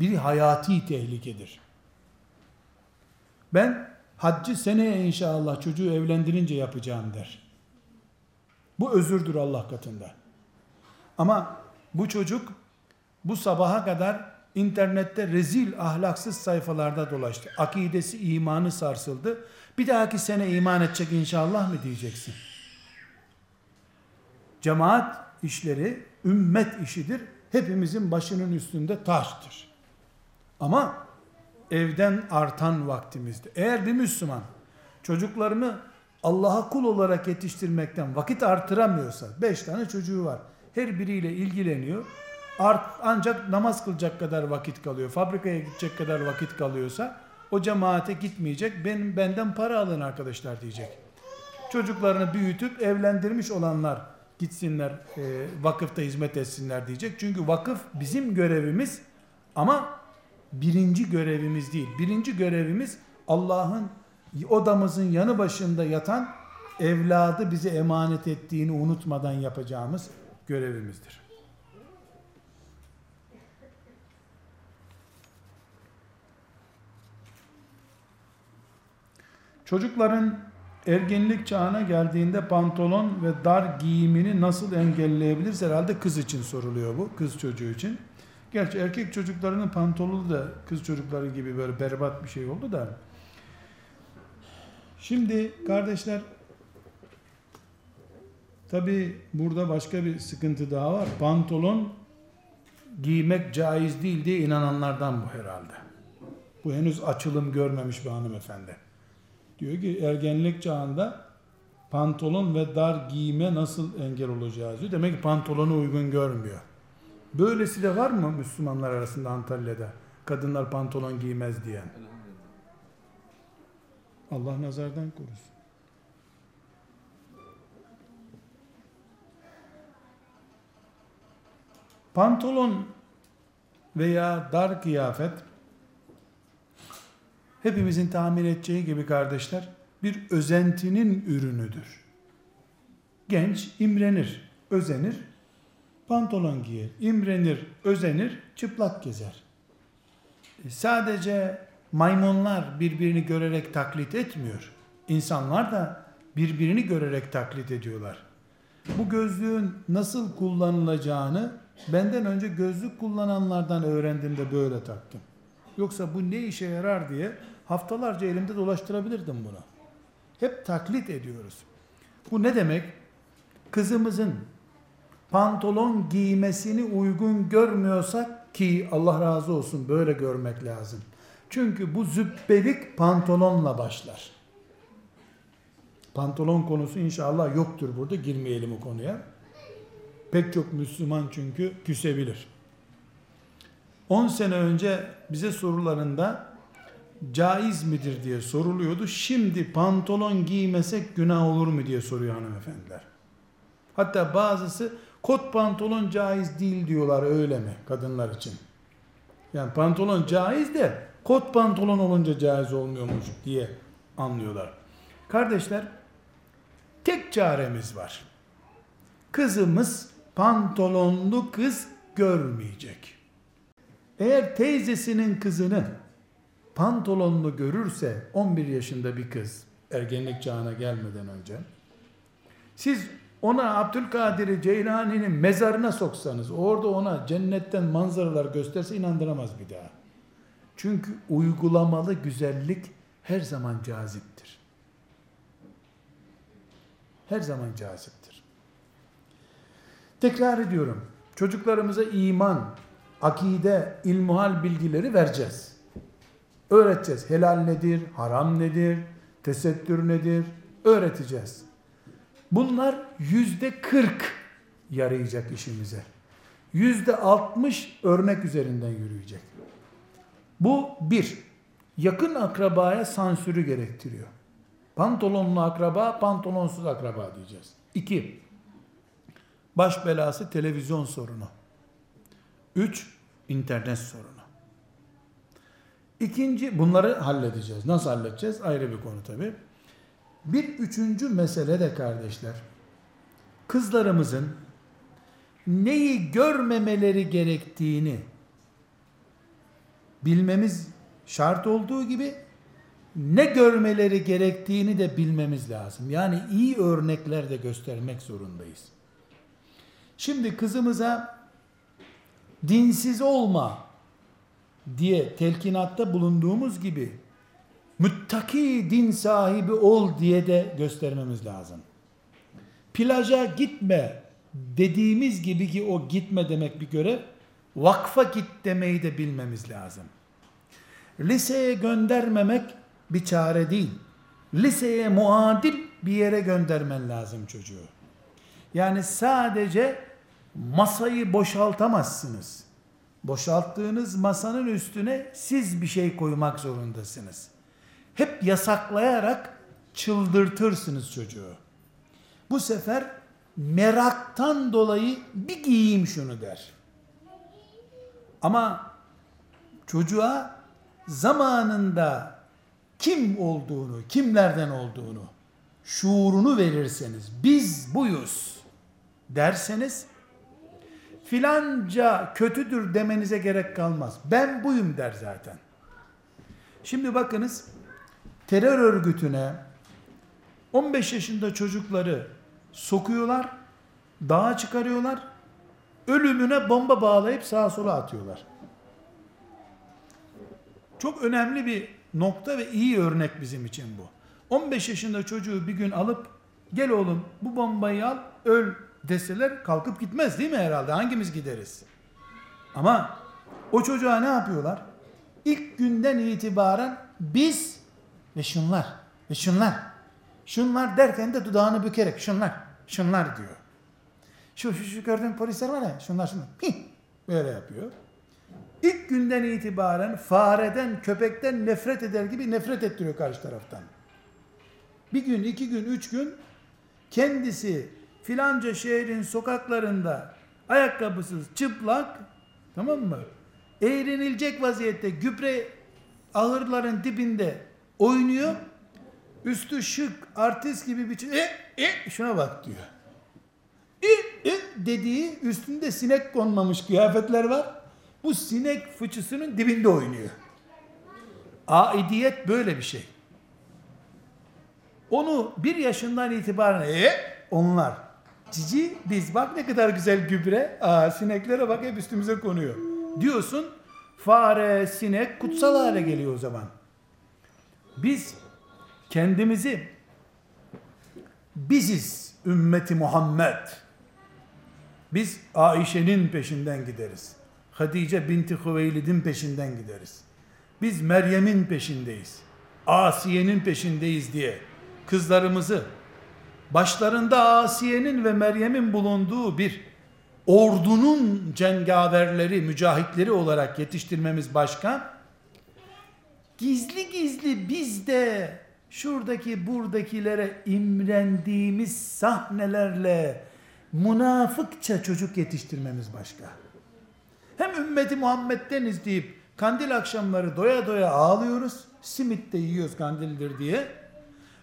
Bir hayati tehlikedir. Ben haccı seneye inşallah çocuğu evlendirince yapacağım der. Bu özürdür Allah katında. Ama bu çocuk bu sabaha kadar internette rezil ahlaksız sayfalarda dolaştı. Akidesi, imanı sarsıldı. Bir dahaki sene iman edecek inşallah mı diyeceksin? Cemaat işleri ümmet işidir. Hepimizin başının üstünde taştır. Ama evden artan vaktimizde. Eğer bir Müslüman çocuklarını Allah'a kul olarak yetiştirmekten vakit artıramıyorsa, beş tane çocuğu var, her biriyle ilgileniyor, art, ancak namaz kılacak kadar vakit kalıyor, fabrikaya gidecek kadar vakit kalıyorsa, o cemaate gitmeyecek, benim benden para alın arkadaşlar diyecek. Çocuklarını büyütüp evlendirmiş olanlar gitsinler e, vakıfta hizmet etsinler diyecek. Çünkü vakıf bizim görevimiz ama birinci görevimiz değil. Birinci görevimiz Allah'ın odamızın yanı başında yatan evladı bize emanet ettiğini unutmadan yapacağımız görevimizdir. Çocukların ergenlik çağına geldiğinde pantolon ve dar giyimini nasıl engelleyebiliriz? Herhalde kız için soruluyor bu, kız çocuğu için. Gerçi erkek çocuklarının pantolonu da kız çocukları gibi böyle berbat bir şey oldu da. Şimdi kardeşler tabi burada başka bir sıkıntı daha var. Pantolon giymek caiz değil diye inananlardan bu herhalde. Bu henüz açılım görmemiş bir hanımefendi. Diyor ki ergenlik çağında pantolon ve dar giyime nasıl engel olacağız diyor. Demek ki pantolonu uygun görmüyor. Böylesi de var mı Müslümanlar arasında Antalya'da? Kadınlar pantolon giymez diyen. Allah nazardan korusun. Pantolon veya dar kıyafet hepimizin tahmin edeceği gibi kardeşler bir özentinin ürünüdür. Genç imrenir, özenir, pantolon giyer, imrenir, özenir, çıplak gezer. E, sadece maymunlar birbirini görerek taklit etmiyor. İnsanlar da birbirini görerek taklit ediyorlar. Bu gözlüğün nasıl kullanılacağını benden önce gözlük kullananlardan öğrendim de böyle taktım. Yoksa bu ne işe yarar diye haftalarca elimde dolaştırabilirdim bunu. Hep taklit ediyoruz. Bu ne demek? Kızımızın pantolon giymesini uygun görmüyorsak ki Allah razı olsun böyle görmek lazım. Çünkü bu zübbelik pantolonla başlar. Pantolon konusu inşallah yoktur burada girmeyelim o konuya. Pek çok Müslüman çünkü küsebilir. 10 sene önce bize sorularında caiz midir diye soruluyordu. Şimdi pantolon giymesek günah olur mu diye soruyor hanımefendiler. Hatta bazısı kot pantolon caiz değil diyorlar öyle mi kadınlar için? Yani pantolon caiz de kot pantolon olunca caiz olmuyormuş diye anlıyorlar. Kardeşler tek çaremiz var. Kızımız pantolonlu kız görmeyecek. Eğer teyzesinin kızını pantolonlu görürse 11 yaşında bir kız ergenlik çağına gelmeden önce siz ona Abdülkadir Ceylani'nin mezarına soksanız orada ona cennetten manzaralar gösterse inandıramaz bir daha. Çünkü uygulamalı güzellik her zaman caziptir. Her zaman caziptir. Tekrar ediyorum. Çocuklarımıza iman, akide, ilmuhal bilgileri vereceğiz. Öğreteceğiz. Helal nedir, haram nedir, tesettür nedir? Öğreteceğiz. Bunlar yüzde kırk yarayacak işimize. Yüzde altmış örnek üzerinden yürüyecek. Bu bir, yakın akrabaya sansürü gerektiriyor. Pantolonlu akraba, pantolonsuz akraba diyeceğiz. İki, baş belası televizyon sorunu. Üç, internet sorunu. İkinci, bunları halledeceğiz. Nasıl halledeceğiz? Ayrı bir konu tabi. Bir üçüncü mesele de kardeşler, kızlarımızın neyi görmemeleri gerektiğini bilmemiz şart olduğu gibi ne görmeleri gerektiğini de bilmemiz lazım. Yani iyi örnekler de göstermek zorundayız. Şimdi kızımıza dinsiz olma diye telkinatta bulunduğumuz gibi müttaki din sahibi ol diye de göstermemiz lazım. Plaja gitme dediğimiz gibi ki o gitme demek bir görev, vakfa git demeyi de bilmemiz lazım. Liseye göndermemek bir çare değil. Liseye muadil bir yere göndermen lazım çocuğu. Yani sadece masayı boşaltamazsınız. Boşalttığınız masanın üstüne siz bir şey koymak zorundasınız. Hep yasaklayarak çıldırtırsınız çocuğu. Bu sefer meraktan dolayı bir giyeyim şunu der. Ama çocuğa zamanında kim olduğunu, kimlerden olduğunu, şuurunu verirseniz, biz buyuz derseniz, filanca kötüdür demenize gerek kalmaz. Ben buyum der zaten. Şimdi bakınız, terör örgütüne 15 yaşında çocukları sokuyorlar, dağa çıkarıyorlar, ölümüne bomba bağlayıp sağa sola atıyorlar. Çok önemli bir nokta ve iyi örnek bizim için bu. 15 yaşında çocuğu bir gün alıp gel oğlum bu bombayı al öl deseler kalkıp gitmez değil mi herhalde? Hangimiz gideriz? Ama o çocuğa ne yapıyorlar? İlk günden itibaren biz ve şunlar ve şunlar şunlar derken de dudağını bükerek şunlar şunlar diyor. Şu şu, şu gördüğün polisler var ya şunlar şunlar. Hih, böyle yapıyor. İlk günden itibaren fareden, köpekten nefret eder gibi nefret ettiriyor karşı taraftan. Bir gün, iki gün, üç gün kendisi filanca şehrin sokaklarında ayakkabısız, çıplak, tamam mı? Eğrenilecek vaziyette gübre ahırların dibinde oynuyor. Üstü şık, artist gibi bir e, e, şuna bak diyor. E, e dediği üstünde sinek konmamış kıyafetler var. Bu sinek fıçısının dibinde oynuyor. Aidiyet böyle bir şey. Onu bir yaşından itibaren e, onlar cici biz bak ne kadar güzel gübre. Aa, sineklere bak hep üstümüze konuyor. Diyorsun fare, sinek kutsal hale geliyor o zaman. Biz kendimizi biziz ümmeti Muhammed. Biz Ayşe'nin peşinden gideriz. Hatice binti Hüveylid'in peşinden gideriz. Biz Meryem'in peşindeyiz. Asiye'nin peşindeyiz diye kızlarımızı başlarında Asiye'nin ve Meryem'in bulunduğu bir ordunun cengaverleri, mücahitleri olarak yetiştirmemiz başka. Gizli gizli biz de şuradaki buradakilere imrendiğimiz sahnelerle münafıkça çocuk yetiştirmemiz başka. Hem ümmeti Muhammed'deniz deyip kandil akşamları doya doya ağlıyoruz. Simit de yiyoruz kandildir diye.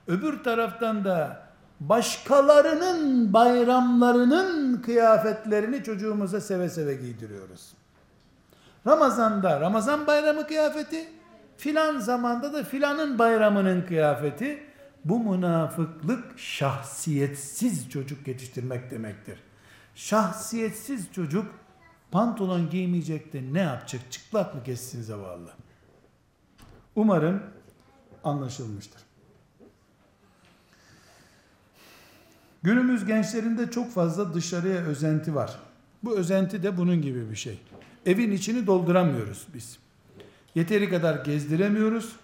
Öbür taraftan da başkalarının bayramlarının kıyafetlerini çocuğumuza seve seve giydiriyoruz. Ramazanda Ramazan bayramı kıyafeti, filan zamanda da filanın bayramının kıyafeti. Bu münafıklık şahsiyetsiz çocuk yetiştirmek demektir. Şahsiyetsiz çocuk pantolon giymeyecek de ne yapacak? Çıplak mı geçsin zavallı? Umarım anlaşılmıştır. Günümüz gençlerinde çok fazla dışarıya özenti var. Bu özenti de bunun gibi bir şey. Evin içini dolduramıyoruz biz. Yeteri kadar gezdiremiyoruz.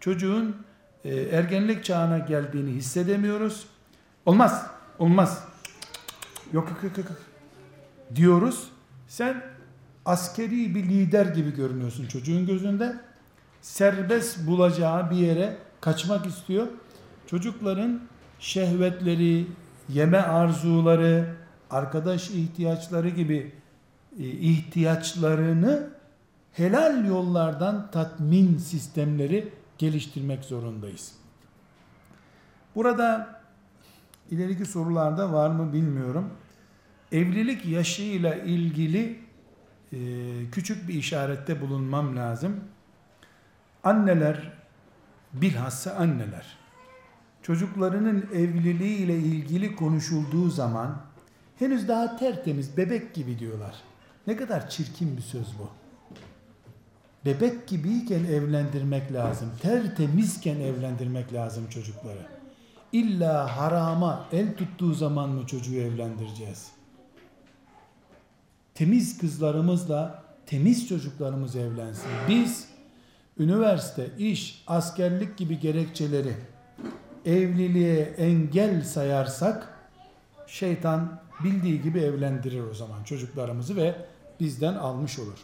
Çocuğun e, ergenlik çağına geldiğini hissedemiyoruz. Olmaz, olmaz. Yok yok yok yok. Diyoruz. Sen askeri bir lider gibi görünüyorsun çocuğun gözünde. Serbest bulacağı bir yere kaçmak istiyor. çocukların şehvetleri, yeme arzuları, arkadaş ihtiyaçları gibi e, ihtiyaçlarını helal yollardan tatmin sistemleri geliştirmek zorundayız. Burada ileriki sorularda var mı bilmiyorum. Evlilik yaşıyla ilgili e, küçük bir işarette bulunmam lazım. Anneler, bilhassa anneler, çocuklarının evliliği ile ilgili konuşulduğu zaman henüz daha tertemiz, bebek gibi diyorlar. Ne kadar çirkin bir söz bu. Bebek gibiyken evlendirmek lazım. Tertemizken evlendirmek lazım çocukları. İlla harama el tuttuğu zaman mı çocuğu evlendireceğiz? Temiz kızlarımızla temiz çocuklarımız evlensin. Biz üniversite, iş, askerlik gibi gerekçeleri evliliğe engel sayarsak şeytan bildiği gibi evlendirir o zaman çocuklarımızı ve bizden almış olur.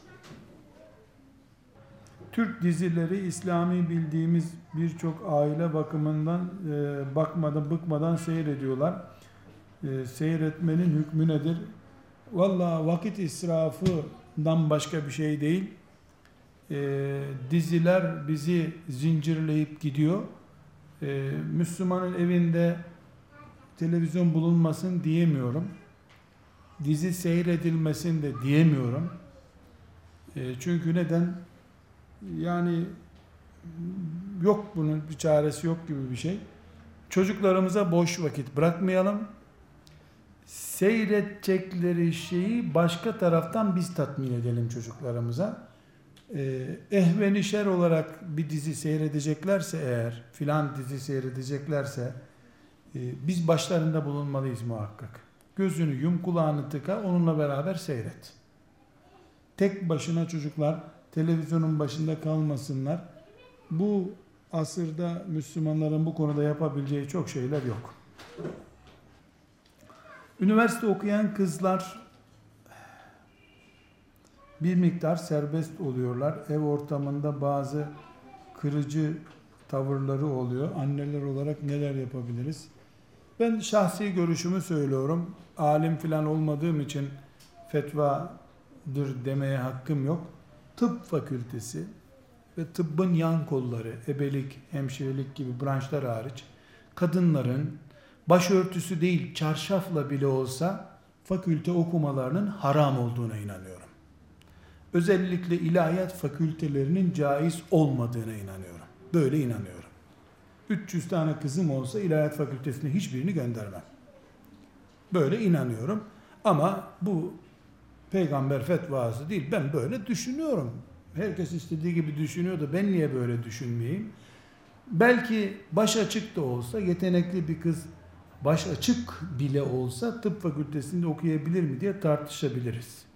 Türk dizileri İslami bildiğimiz birçok aile bakımından e, bakmadan bıkmadan seyrediyorlar. E, seyretmenin hükmü nedir? Valla vakit israfından başka bir şey değil. E, diziler bizi zincirleyip gidiyor. E, Müslümanın evinde televizyon bulunmasın diyemiyorum. Dizi seyredilmesin de diyemiyorum. E, çünkü neden? Yani yok bunun bir çaresi yok gibi bir şey. Çocuklarımıza boş vakit bırakmayalım. Seyredecekleri şeyi başka taraftan biz tatmin edelim çocuklarımıza. Ee, ehvenişer olarak bir dizi seyredeceklerse eğer, filan dizi seyredeceklerse e, biz başlarında bulunmalıyız muhakkak. Gözünü yum, kulağını tıka, onunla beraber seyret. Tek başına çocuklar televizyonun başında kalmasınlar. Bu asırda Müslümanların bu konuda yapabileceği çok şeyler yok. Üniversite okuyan kızlar bir miktar serbest oluyorlar. Ev ortamında bazı kırıcı tavırları oluyor. Anneler olarak neler yapabiliriz? Ben şahsi görüşümü söylüyorum. Alim filan olmadığım için fetvadır demeye hakkım yok tıp fakültesi ve tıbbın yan kolları, ebelik, hemşirelik gibi branşlar hariç kadınların başörtüsü değil çarşafla bile olsa fakülte okumalarının haram olduğuna inanıyorum. Özellikle ilahiyat fakültelerinin caiz olmadığına inanıyorum. Böyle inanıyorum. 300 tane kızım olsa ilahiyat fakültesine hiçbirini göndermem. Böyle inanıyorum. Ama bu peygamber fetvası değil. Ben böyle düşünüyorum. Herkes istediği gibi düşünüyor da ben niye böyle düşünmeyeyim? Belki baş açık da olsa yetenekli bir kız baş açık bile olsa tıp fakültesinde okuyabilir mi diye tartışabiliriz.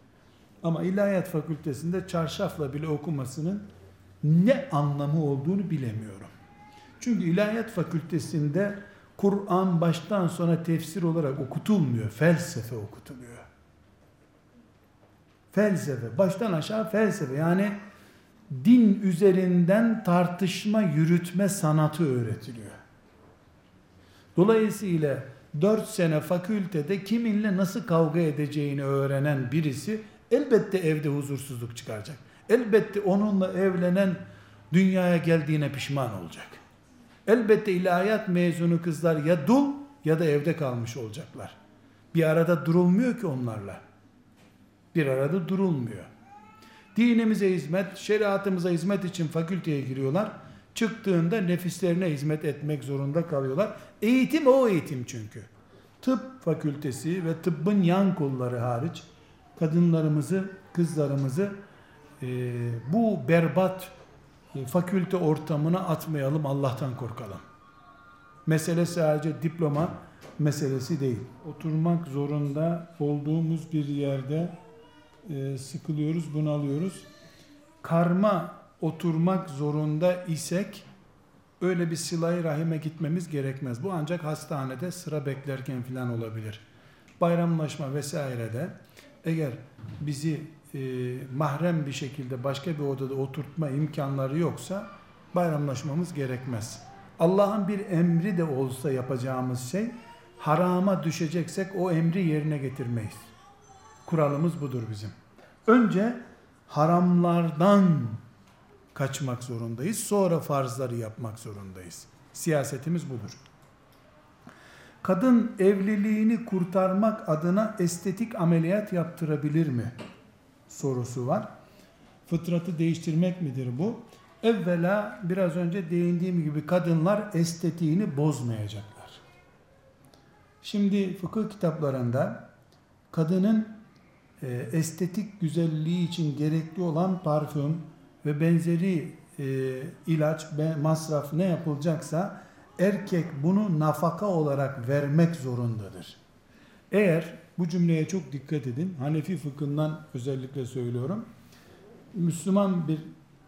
Ama ilahiyat fakültesinde çarşafla bile okumasının ne anlamı olduğunu bilemiyorum. Çünkü ilahiyat fakültesinde Kur'an baştan sona tefsir olarak okutulmuyor, felsefe okutuluyor. Felsefe, baştan aşağı felsefe. Yani din üzerinden tartışma yürütme sanatı öğretiliyor. Dolayısıyla 4 sene fakültede kiminle nasıl kavga edeceğini öğrenen birisi elbette evde huzursuzluk çıkaracak. Elbette onunla evlenen dünyaya geldiğine pişman olacak. Elbette ilahiyat mezunu kızlar ya dul ya da evde kalmış olacaklar. Bir arada durulmuyor ki onlarla bir arada durulmuyor. Dinimize hizmet, şeriatımıza hizmet için fakülteye giriyorlar. Çıktığında nefislerine hizmet etmek zorunda kalıyorlar. Eğitim o eğitim çünkü. Tıp fakültesi ve tıbbın yan kolları hariç kadınlarımızı, kızlarımızı e, bu berbat e, fakülte ortamına atmayalım, Allah'tan korkalım. Mesele sadece diploma meselesi değil. Oturmak zorunda olduğumuz bir yerde e, sıkılıyoruz, bunalıyoruz. Karma oturmak zorunda isek öyle bir sılayı rahime gitmemiz gerekmez. Bu ancak hastanede sıra beklerken filan olabilir. Bayramlaşma vesairede eğer bizi e, mahrem bir şekilde başka bir odada oturtma imkanları yoksa bayramlaşmamız gerekmez. Allah'ın bir emri de olsa yapacağımız şey harama düşeceksek o emri yerine getirmeyiz. Kuralımız budur bizim. Önce haramlardan kaçmak zorundayız. Sonra farzları yapmak zorundayız. Siyasetimiz budur. Kadın evliliğini kurtarmak adına estetik ameliyat yaptırabilir mi? Sorusu var. Fıtratı değiştirmek midir bu? Evvela biraz önce değindiğim gibi kadınlar estetiğini bozmayacaklar. Şimdi fıkıh kitaplarında kadının e, estetik güzelliği için gerekli olan parfüm ve benzeri e, ilaç ve masraf ne yapılacaksa erkek bunu nafaka olarak vermek zorundadır. Eğer bu cümleye çok dikkat edin. Hanefi fıkhından özellikle söylüyorum. Müslüman bir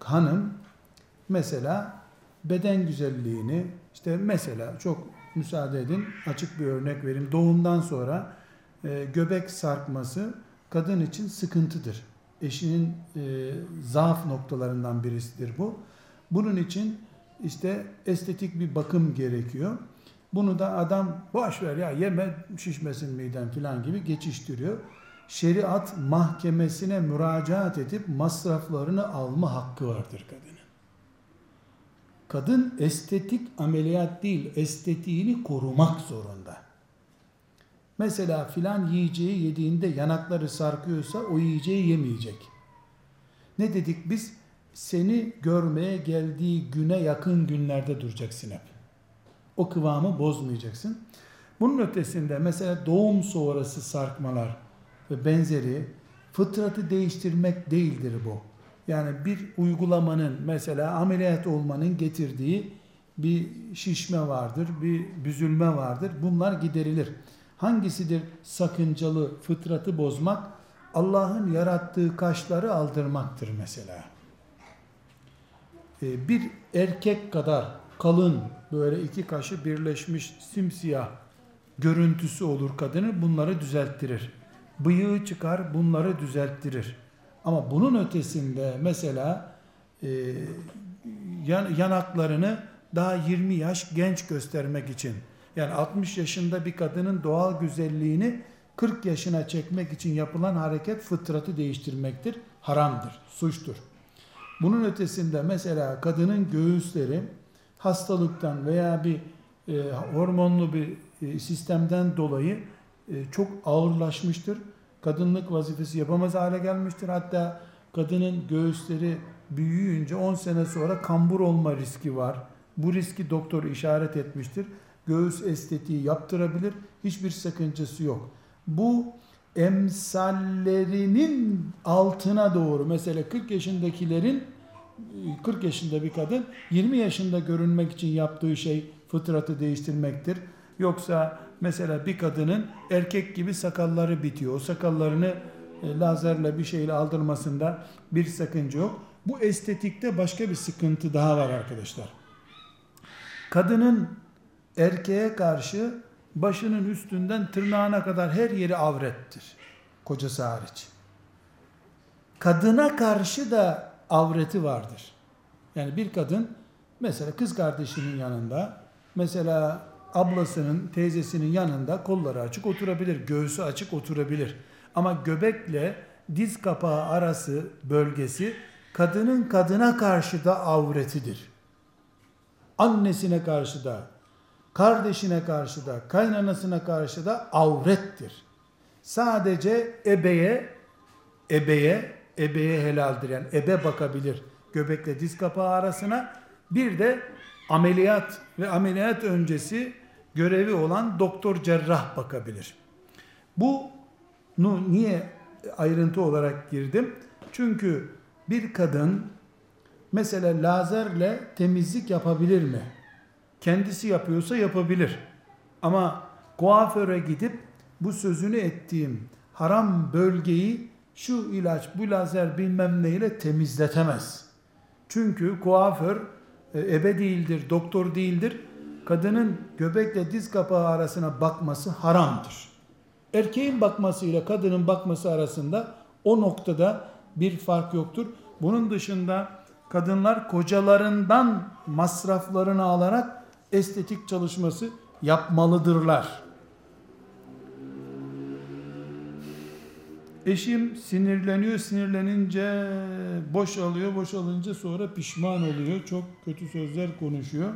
hanım mesela beden güzelliğini işte mesela çok müsaade edin açık bir örnek vereyim. Doğumdan sonra e, göbek sarkması kadın için sıkıntıdır. Eşinin e, zaaf noktalarından birisidir bu. Bunun için işte estetik bir bakım gerekiyor. Bunu da adam boş ver ya yeme şişmesin miden filan gibi geçiştiriyor. Şeriat mahkemesine müracaat edip masraflarını alma hakkı vardır kadının. Kadın estetik ameliyat değil, estetiğini korumak zorunda. Mesela filan yiyeceği yediğinde yanakları sarkıyorsa o yiyeceği yemeyecek. Ne dedik biz? Seni görmeye geldiği güne yakın günlerde duracaksın hep. O kıvamı bozmayacaksın. Bunun ötesinde mesela doğum sonrası sarkmalar ve benzeri fıtratı değiştirmek değildir bu. Yani bir uygulamanın mesela ameliyat olmanın getirdiği bir şişme vardır, bir büzülme vardır. Bunlar giderilir. Hangisidir sakıncalı fıtratı bozmak? Allah'ın yarattığı kaşları aldırmaktır mesela. Ee, bir erkek kadar kalın böyle iki kaşı birleşmiş simsiyah görüntüsü olur kadının bunları düzelttirir. Bıyığı çıkar bunları düzelttirir. Ama bunun ötesinde mesela e, yanaklarını daha 20 yaş genç göstermek için yani 60 yaşında bir kadının doğal güzelliğini 40 yaşına çekmek için yapılan hareket fıtratı değiştirmektir. Haramdır, suçtur. Bunun ötesinde mesela kadının göğüsleri hastalıktan veya bir e, hormonlu bir e, sistemden dolayı e, çok ağırlaşmıştır. Kadınlık vazifesi yapamaz hale gelmiştir. Hatta kadının göğüsleri büyüyünce 10 sene sonra kambur olma riski var. Bu riski doktor işaret etmiştir göğüs estetiği yaptırabilir. Hiçbir sakıncası yok. Bu emsallerinin altına doğru mesela 40 yaşındakilerin 40 yaşında bir kadın 20 yaşında görünmek için yaptığı şey fıtratı değiştirmektir. Yoksa mesela bir kadının erkek gibi sakalları bitiyor. O sakallarını e, lazerle bir şeyle aldırmasında bir sakınca yok. Bu estetikte başka bir sıkıntı daha var arkadaşlar. Kadının erkeğe karşı başının üstünden tırnağına kadar her yeri avrettir. Kocası hariç. Kadına karşı da avreti vardır. Yani bir kadın mesela kız kardeşinin yanında, mesela ablasının, teyzesinin yanında kolları açık oturabilir, göğsü açık oturabilir. Ama göbekle diz kapağı arası bölgesi kadının kadına karşı da avretidir. Annesine karşı da, kardeşine karşı da, kaynanasına karşı da avrettir. Sadece ebeye, ebeye, ebeye helaldir. Yani ebe bakabilir göbekle diz kapağı arasına. Bir de ameliyat ve ameliyat öncesi görevi olan doktor cerrah bakabilir. Bu niye ayrıntı olarak girdim? Çünkü bir kadın mesela lazerle temizlik yapabilir mi? Kendisi yapıyorsa yapabilir. Ama kuaföre gidip bu sözünü ettiğim haram bölgeyi şu ilaç, bu lazer bilmem neyle temizletemez. Çünkü kuaför e, ebe değildir, doktor değildir. Kadının göbekle diz kapağı arasına bakması haramdır. Erkeğin bakması ile kadının bakması arasında o noktada bir fark yoktur. Bunun dışında kadınlar kocalarından masraflarını alarak estetik çalışması yapmalıdırlar. Eşim sinirleniyor, sinirlenince boş alıyor, boş alınca sonra pişman oluyor. Çok kötü sözler konuşuyor.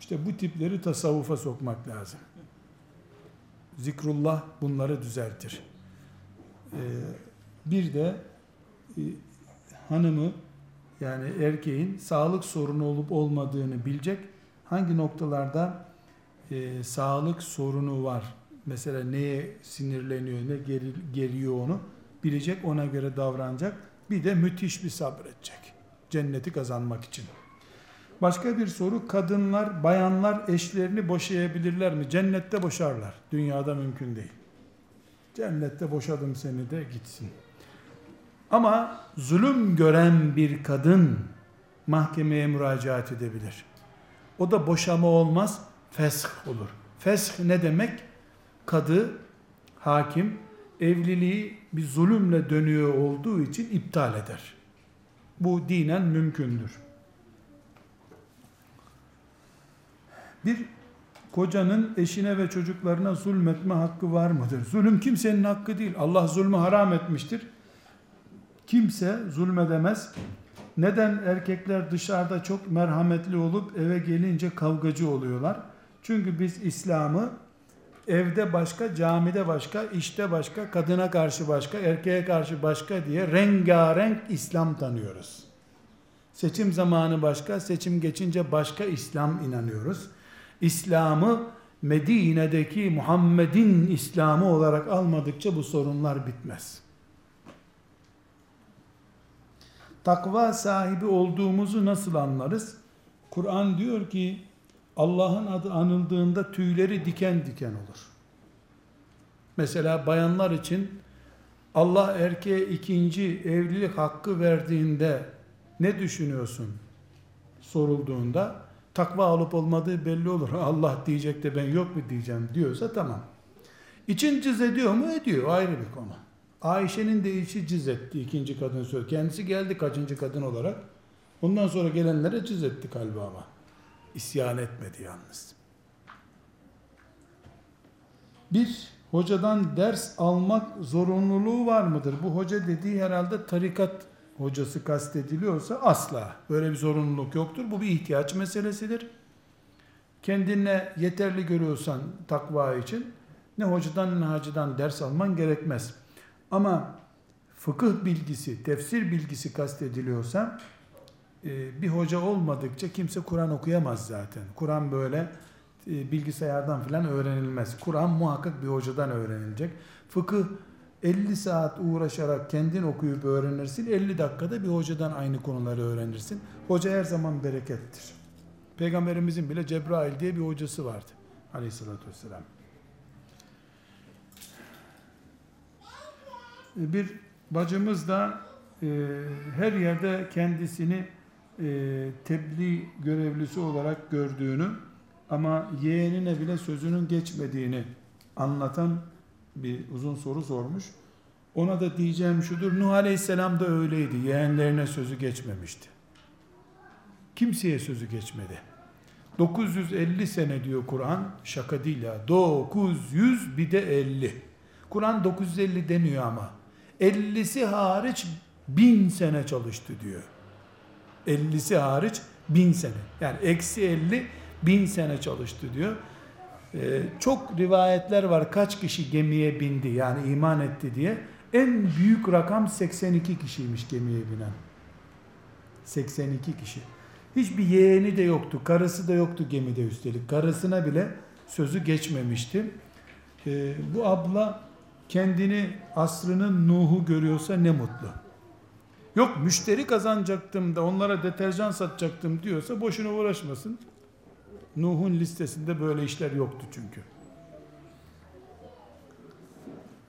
İşte bu tipleri tasavvufa sokmak lazım. Zikrullah bunları düzeltir. Ee, bir de e, hanımı yani erkeğin sağlık sorunu olup olmadığını bilecek. Hangi noktalarda e, sağlık sorunu var? Mesela neye sinirleniyor, ne geri, geriyor onu bilecek, ona göre davranacak. Bir de müthiş bir sabredecek. Cenneti kazanmak için. Başka bir soru, kadınlar, bayanlar eşlerini boşayabilirler mi? Cennette boşarlar. Dünyada mümkün değil. Cennette boşadım seni de gitsin. Ama zulüm gören bir kadın mahkemeye müracaat edebilir. O da boşama olmaz, fesh olur. Fesh ne demek? Kadı, hakim evliliği bir zulümle dönüyor olduğu için iptal eder. Bu dinen mümkündür. Bir kocanın eşine ve çocuklarına zulmetme hakkı var mıdır? Zulüm kimsenin hakkı değil. Allah zulmü haram etmiştir. Kimse zulmedemez. Neden erkekler dışarıda çok merhametli olup eve gelince kavgacı oluyorlar? Çünkü biz İslam'ı evde başka, camide başka, işte başka, kadına karşı başka, erkeğe karşı başka diye rengarenk İslam tanıyoruz. Seçim zamanı başka, seçim geçince başka İslam inanıyoruz. İslam'ı Medine'deki Muhammed'in İslam'ı olarak almadıkça bu sorunlar bitmez. Takva sahibi olduğumuzu nasıl anlarız? Kur'an diyor ki Allah'ın adı anıldığında tüyleri diken diken olur. Mesela bayanlar için Allah erkeğe ikinci evlilik hakkı verdiğinde ne düşünüyorsun? Sorulduğunda takva alıp olmadığı belli olur. Allah diyecek de ben yok mu diyeceğim diyorsa tamam. İçin cız ediyor mu? Ediyor. Ayrı bir konu. Ayşe'nin de içi cız etti ikinci kadın söz. Kendisi geldi kaçıncı kadın olarak. Ondan sonra gelenlere cız etti kalbi ama. İsyan etmedi yalnız. Bir hocadan ders almak zorunluluğu var mıdır? Bu hoca dediği herhalde tarikat hocası kastediliyorsa asla böyle bir zorunluluk yoktur. Bu bir ihtiyaç meselesidir. Kendine yeterli görüyorsan takva için ne hocadan ne hacıdan ders alman gerekmez. Ama fıkıh bilgisi, tefsir bilgisi kastediliyorsa e, bir hoca olmadıkça kimse Kur'an okuyamaz zaten. Kur'an böyle e, bilgisayardan falan öğrenilmez. Kur'an muhakkak bir hocadan öğrenilecek. Fıkıh 50 saat uğraşarak kendin okuyup öğrenirsin. 50 dakikada bir hocadan aynı konuları öğrenirsin. Hoca her zaman berekettir. Peygamberimizin bile Cebrail diye bir hocası vardı. Aleyhissalatü vesselam. Bir bacımız da e, her yerde kendisini e, tebliğ görevlisi olarak gördüğünü ama yeğenine bile sözünün geçmediğini anlatan bir uzun soru sormuş. Ona da diyeceğim şudur, Nuh Aleyhisselam da öyleydi. Yeğenlerine sözü geçmemişti. Kimseye sözü geçmedi. 950 sene diyor Kur'an, şaka değil ya. 900 bir de 50. Kur'an 950 demiyor ama. 50'si hariç bin sene çalıştı diyor. 50'si hariç bin sene. Yani eksi 50 bin sene çalıştı diyor. Ee, çok rivayetler var kaç kişi gemiye bindi yani iman etti diye. En büyük rakam 82 kişiymiş gemiye binen. 82 kişi. Hiçbir yeğeni de yoktu. Karısı da yoktu gemide üstelik. Karısına bile sözü geçmemişti. Ee, bu abla kendini asrının Nuh'u görüyorsa ne mutlu. Yok müşteri kazanacaktım da onlara deterjan satacaktım diyorsa boşuna uğraşmasın. Nuh'un listesinde böyle işler yoktu çünkü.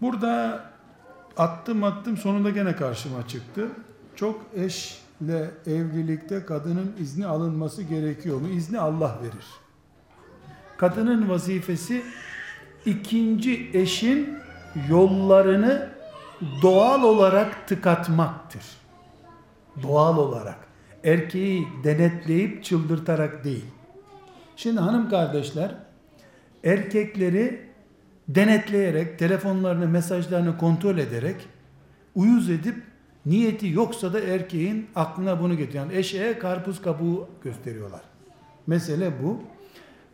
Burada attım attım sonunda gene karşıma çıktı. Çok eşle evlilikte kadının izni alınması gerekiyor mu? İzni Allah verir. Kadının vazifesi ikinci eşin yollarını doğal olarak tıkatmaktır doğal olarak erkeği denetleyip çıldırtarak değil. Şimdi hanım kardeşler erkekleri denetleyerek, telefonlarını, mesajlarını kontrol ederek uyuz edip niyeti yoksa da erkeğin aklına bunu. Yani eşeğe karpuz kabuğu gösteriyorlar. Mesele bu.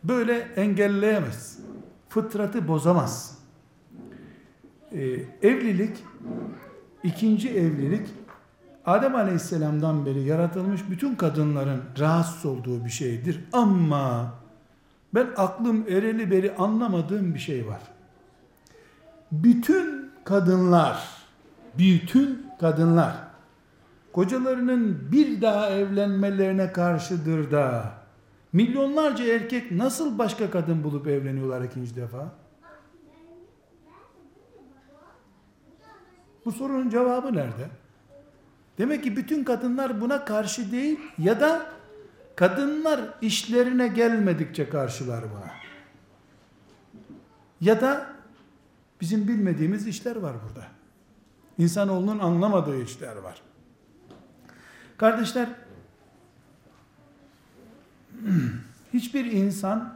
Böyle engelleyemez. Fıtratı bozamaz. Ee, evlilik, ikinci evlilik, Adem Aleyhisselam'dan beri yaratılmış bütün kadınların rahatsız olduğu bir şeydir. Ama ben aklım ereli beri anlamadığım bir şey var. Bütün kadınlar, bütün kadınlar kocalarının bir daha evlenmelerine karşıdır da milyonlarca erkek nasıl başka kadın bulup evleniyorlar ikinci defa? Bu sorunun cevabı nerede? Demek ki bütün kadınlar buna karşı değil ya da kadınlar işlerine gelmedikçe karşılar buna. Ya da bizim bilmediğimiz işler var burada. İnsanoğlunun anlamadığı işler var. Kardeşler, hiçbir insan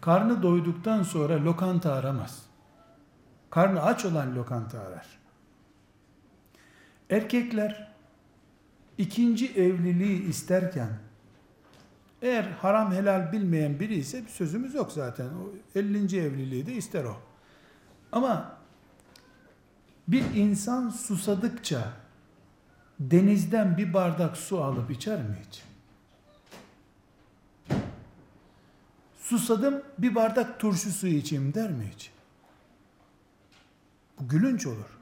karnı doyduktan sonra lokanta aramaz. Karnı aç olan lokanta arar. Erkekler ikinci evliliği isterken eğer haram helal bilmeyen biri ise bir sözümüz yok zaten. O 50. evliliği de ister o. Ama bir insan susadıkça denizden bir bardak su alıp içer mi hiç? Susadım bir bardak turşu suyu içeyim der mi hiç? Bu gülünç olur.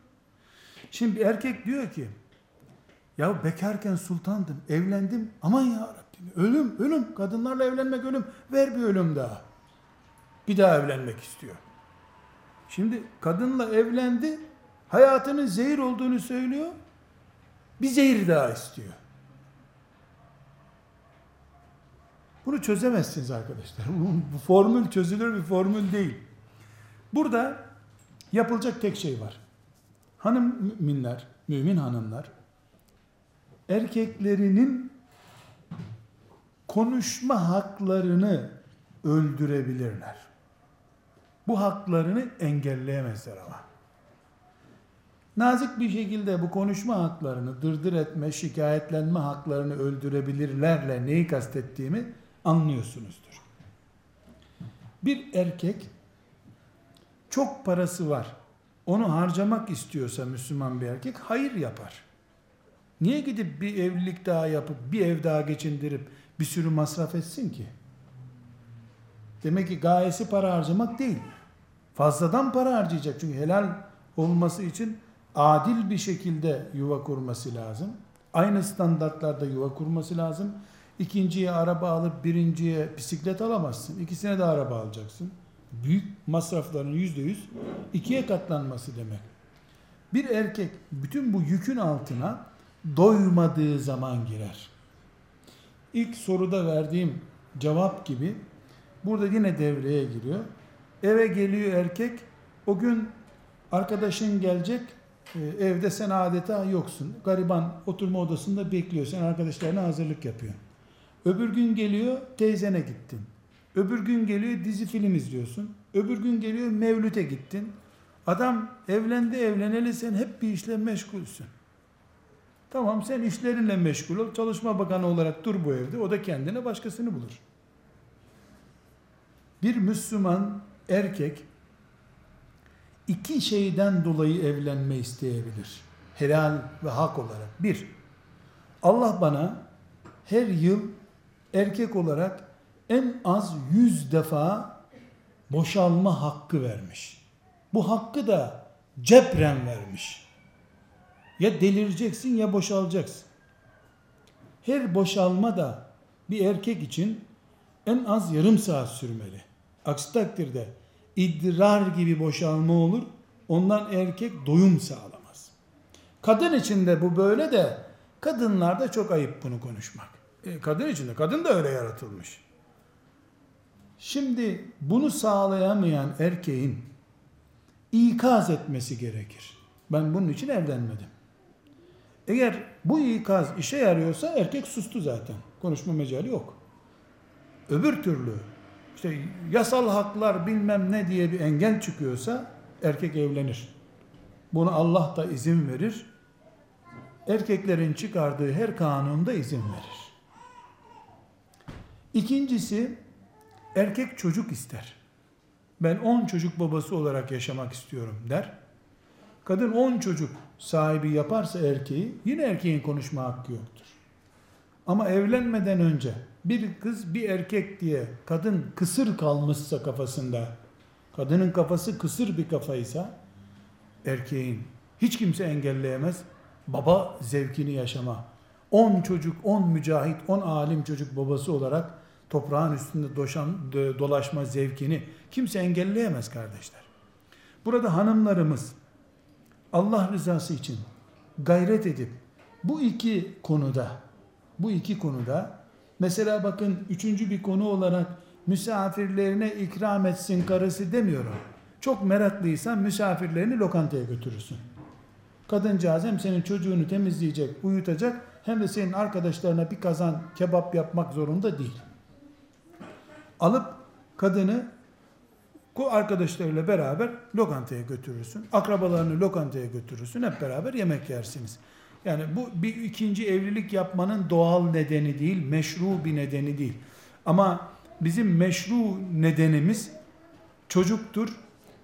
Şimdi bir erkek diyor ki ya bekarken sultandım, evlendim aman ya Rabbim ölüm, ölüm, kadınlarla evlenmek ölüm, ver bir ölüm daha. Bir daha evlenmek istiyor. Şimdi kadınla evlendi, hayatının zehir olduğunu söylüyor, bir zehir daha istiyor. Bunu çözemezsiniz arkadaşlar. Bu formül çözülür bir formül değil. Burada yapılacak tek şey var. Hanım müminler, mümin hanımlar, erkeklerinin konuşma haklarını öldürebilirler. Bu haklarını engelleyemezler ama. Nazik bir şekilde bu konuşma haklarını, dırdır etme, şikayetlenme haklarını öldürebilirlerle neyi kastettiğimi anlıyorsunuzdur. Bir erkek çok parası var. Onu harcamak istiyorsa Müslüman bir erkek hayır yapar. Niye gidip bir evlilik daha yapıp bir ev daha geçindirip bir sürü masraf etsin ki? Demek ki gayesi para harcamak değil. Fazladan para harcayacak. Çünkü helal olması için adil bir şekilde yuva kurması lazım. Aynı standartlarda yuva kurması lazım. İkinciye araba alıp birinciye bisiklet alamazsın. İkisine de araba alacaksın. Büyük masrafların yüzde yüz ikiye katlanması demek. Bir erkek bütün bu yükün altına doymadığı zaman girer. İlk soruda verdiğim cevap gibi burada yine devreye giriyor. Eve geliyor erkek, o gün arkadaşın gelecek, e, evde sen adeta yoksun. Gariban oturma odasında bekliyor. Sen arkadaşlarına hazırlık yapıyorsun. Öbür gün geliyor teyzene gittin. Öbür gün geliyor dizi film izliyorsun. Öbür gün geliyor mevlüte gittin. Adam evlendi evleneli sen hep bir işle meşgulsün. Tamam sen işlerinle meşgul ol. Çalışma bakanı olarak dur bu evde. O da kendine başkasını bulur. Bir Müslüman erkek iki şeyden dolayı evlenme isteyebilir. Helal ve hak olarak. Bir, Allah bana her yıl erkek olarak en az yüz defa boşalma hakkı vermiş. Bu hakkı da cebren vermiş. Ya delireceksin ya boşalacaksın. Her boşalma da bir erkek için en az yarım saat sürmeli. Aksi takdirde idrar gibi boşalma olur. Ondan erkek doyum sağlamaz. Kadın için de bu böyle de kadınlarda çok ayıp bunu konuşmak. E, kadın için de kadın da öyle yaratılmış. Şimdi bunu sağlayamayan erkeğin ikaz etmesi gerekir. Ben bunun için evlenmedim. Eğer bu ikaz işe yarıyorsa erkek sustu zaten. Konuşma mecali yok. Öbür türlü işte yasal haklar bilmem ne diye bir engel çıkıyorsa erkek evlenir. Bunu Allah da izin verir. Erkeklerin çıkardığı her kanunda izin verir. İkincisi erkek çocuk ister. Ben 10 çocuk babası olarak yaşamak istiyorum der. Kadın 10 çocuk sahibi yaparsa erkeği yine erkeğin konuşma hakkı yoktur. Ama evlenmeden önce bir kız bir erkek diye kadın kısır kalmışsa kafasında kadının kafası kısır bir kafaysa erkeğin hiç kimse engelleyemez baba zevkini yaşama 10 çocuk 10 mücahit 10 alim çocuk babası olarak toprağın üstünde doşan, dolaşma zevkini kimse engelleyemez kardeşler. Burada hanımlarımız Allah rızası için gayret edip bu iki konuda bu iki konuda mesela bakın üçüncü bir konu olarak misafirlerine ikram etsin karısı demiyorum. Çok meraklıysan misafirlerini lokantaya götürürsün. Kadıncağız hem senin çocuğunu temizleyecek, uyutacak hem de senin arkadaşlarına bir kazan kebap yapmak zorunda değil. Alıp kadını arkadaşlarıyla beraber lokantaya götürürsün. Akrabalarını lokantaya götürürsün. Hep beraber yemek yersiniz. Yani bu bir ikinci evlilik yapmanın doğal nedeni değil, meşru bir nedeni değil. Ama bizim meşru nedenimiz çocuktur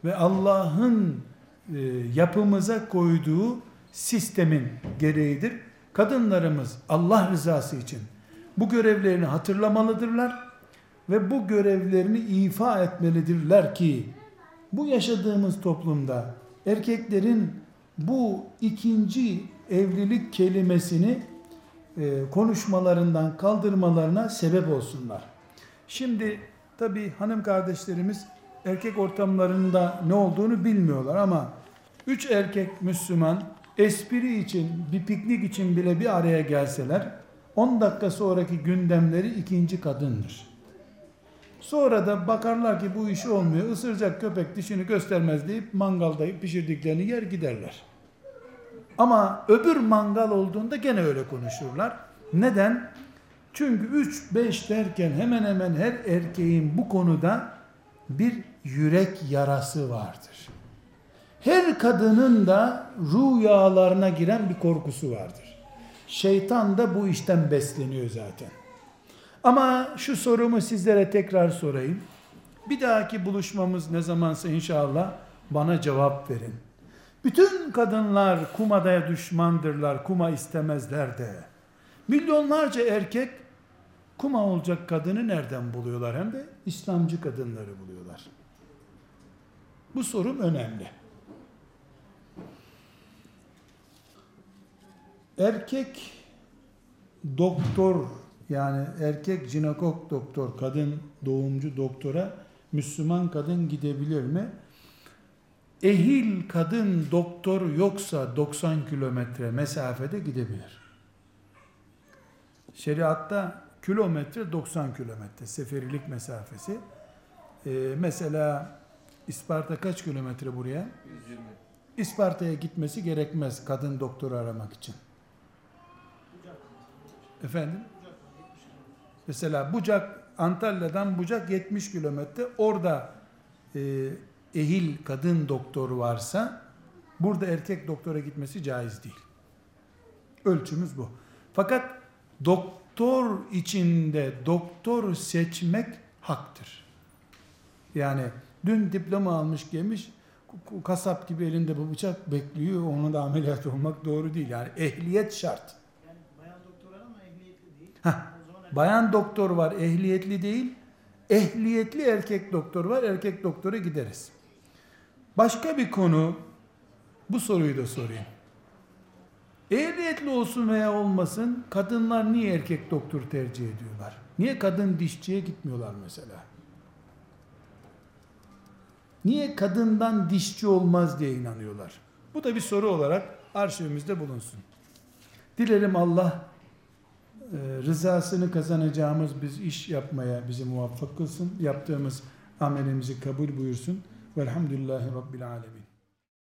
ve Allah'ın e, yapımıza koyduğu sistemin gereğidir. Kadınlarımız Allah rızası için bu görevlerini hatırlamalıdırlar ve bu görevlerini ifa etmelidirler ki bu yaşadığımız toplumda erkeklerin bu ikinci evlilik kelimesini e, konuşmalarından kaldırmalarına sebep olsunlar. Şimdi tabi hanım kardeşlerimiz erkek ortamlarında ne olduğunu bilmiyorlar ama üç erkek Müslüman espri için bir piknik için bile bir araya gelseler 10 dakika sonraki gündemleri ikinci kadındır. Sonra da bakarlar ki bu iş olmuyor. Isıracak köpek dişini göstermez deyip mangalda pişirdiklerini yer giderler. Ama öbür mangal olduğunda gene öyle konuşurlar. Neden? Çünkü 3-5 derken hemen hemen her erkeğin bu konuda bir yürek yarası vardır. Her kadının da rüyalarına giren bir korkusu vardır. Şeytan da bu işten besleniyor zaten. Ama şu sorumu sizlere tekrar sorayım. Bir dahaki buluşmamız ne zamansa inşallah bana cevap verin. Bütün kadınlar kumadaya düşmandırlar, kuma istemezler de. Milyonlarca erkek kuma olacak kadını nereden buluyorlar? Hem de İslamcı kadınları buluyorlar. Bu sorum önemli. Erkek doktor yani erkek jinekok doktor, kadın doğumcu doktora Müslüman kadın gidebilir mi? Ehil kadın doktor yoksa 90 kilometre mesafede gidebilir. Şeriatta kilometre 90 kilometre seferilik mesafesi. Ee, mesela İsparta kaç kilometre buraya? 120. İsparta'ya gitmesi gerekmez kadın doktoru aramak için. Efendim? Mesela Bucak, Antalya'dan Bucak 70 kilometre. Orada e, ehil kadın doktor varsa burada erkek doktora gitmesi caiz değil. Ölçümüz bu. Fakat doktor içinde doktor seçmek haktır. Yani dün diploma almış gelmiş kasap gibi elinde bu bıçak bekliyor onu da ameliyat olmak doğru değil. Yani ehliyet şart. Yani bayan doktor ama ehliyetli değil. Heh, bayan doktor var ehliyetli değil. Ehliyetli erkek doktor var erkek doktora gideriz. Başka bir konu bu soruyu da sorayım. Ehliyetli olsun veya olmasın kadınlar niye erkek doktor tercih ediyorlar? Niye kadın dişçiye gitmiyorlar mesela? Niye kadından dişçi olmaz diye inanıyorlar? Bu da bir soru olarak arşivimizde bulunsun. Dilerim Allah rızasını kazanacağımız biz iş yapmaya bizi muvaffak kılsın. Yaptığımız amelimizi kabul buyursun. Velhamdülillahi Rabbil Alemin.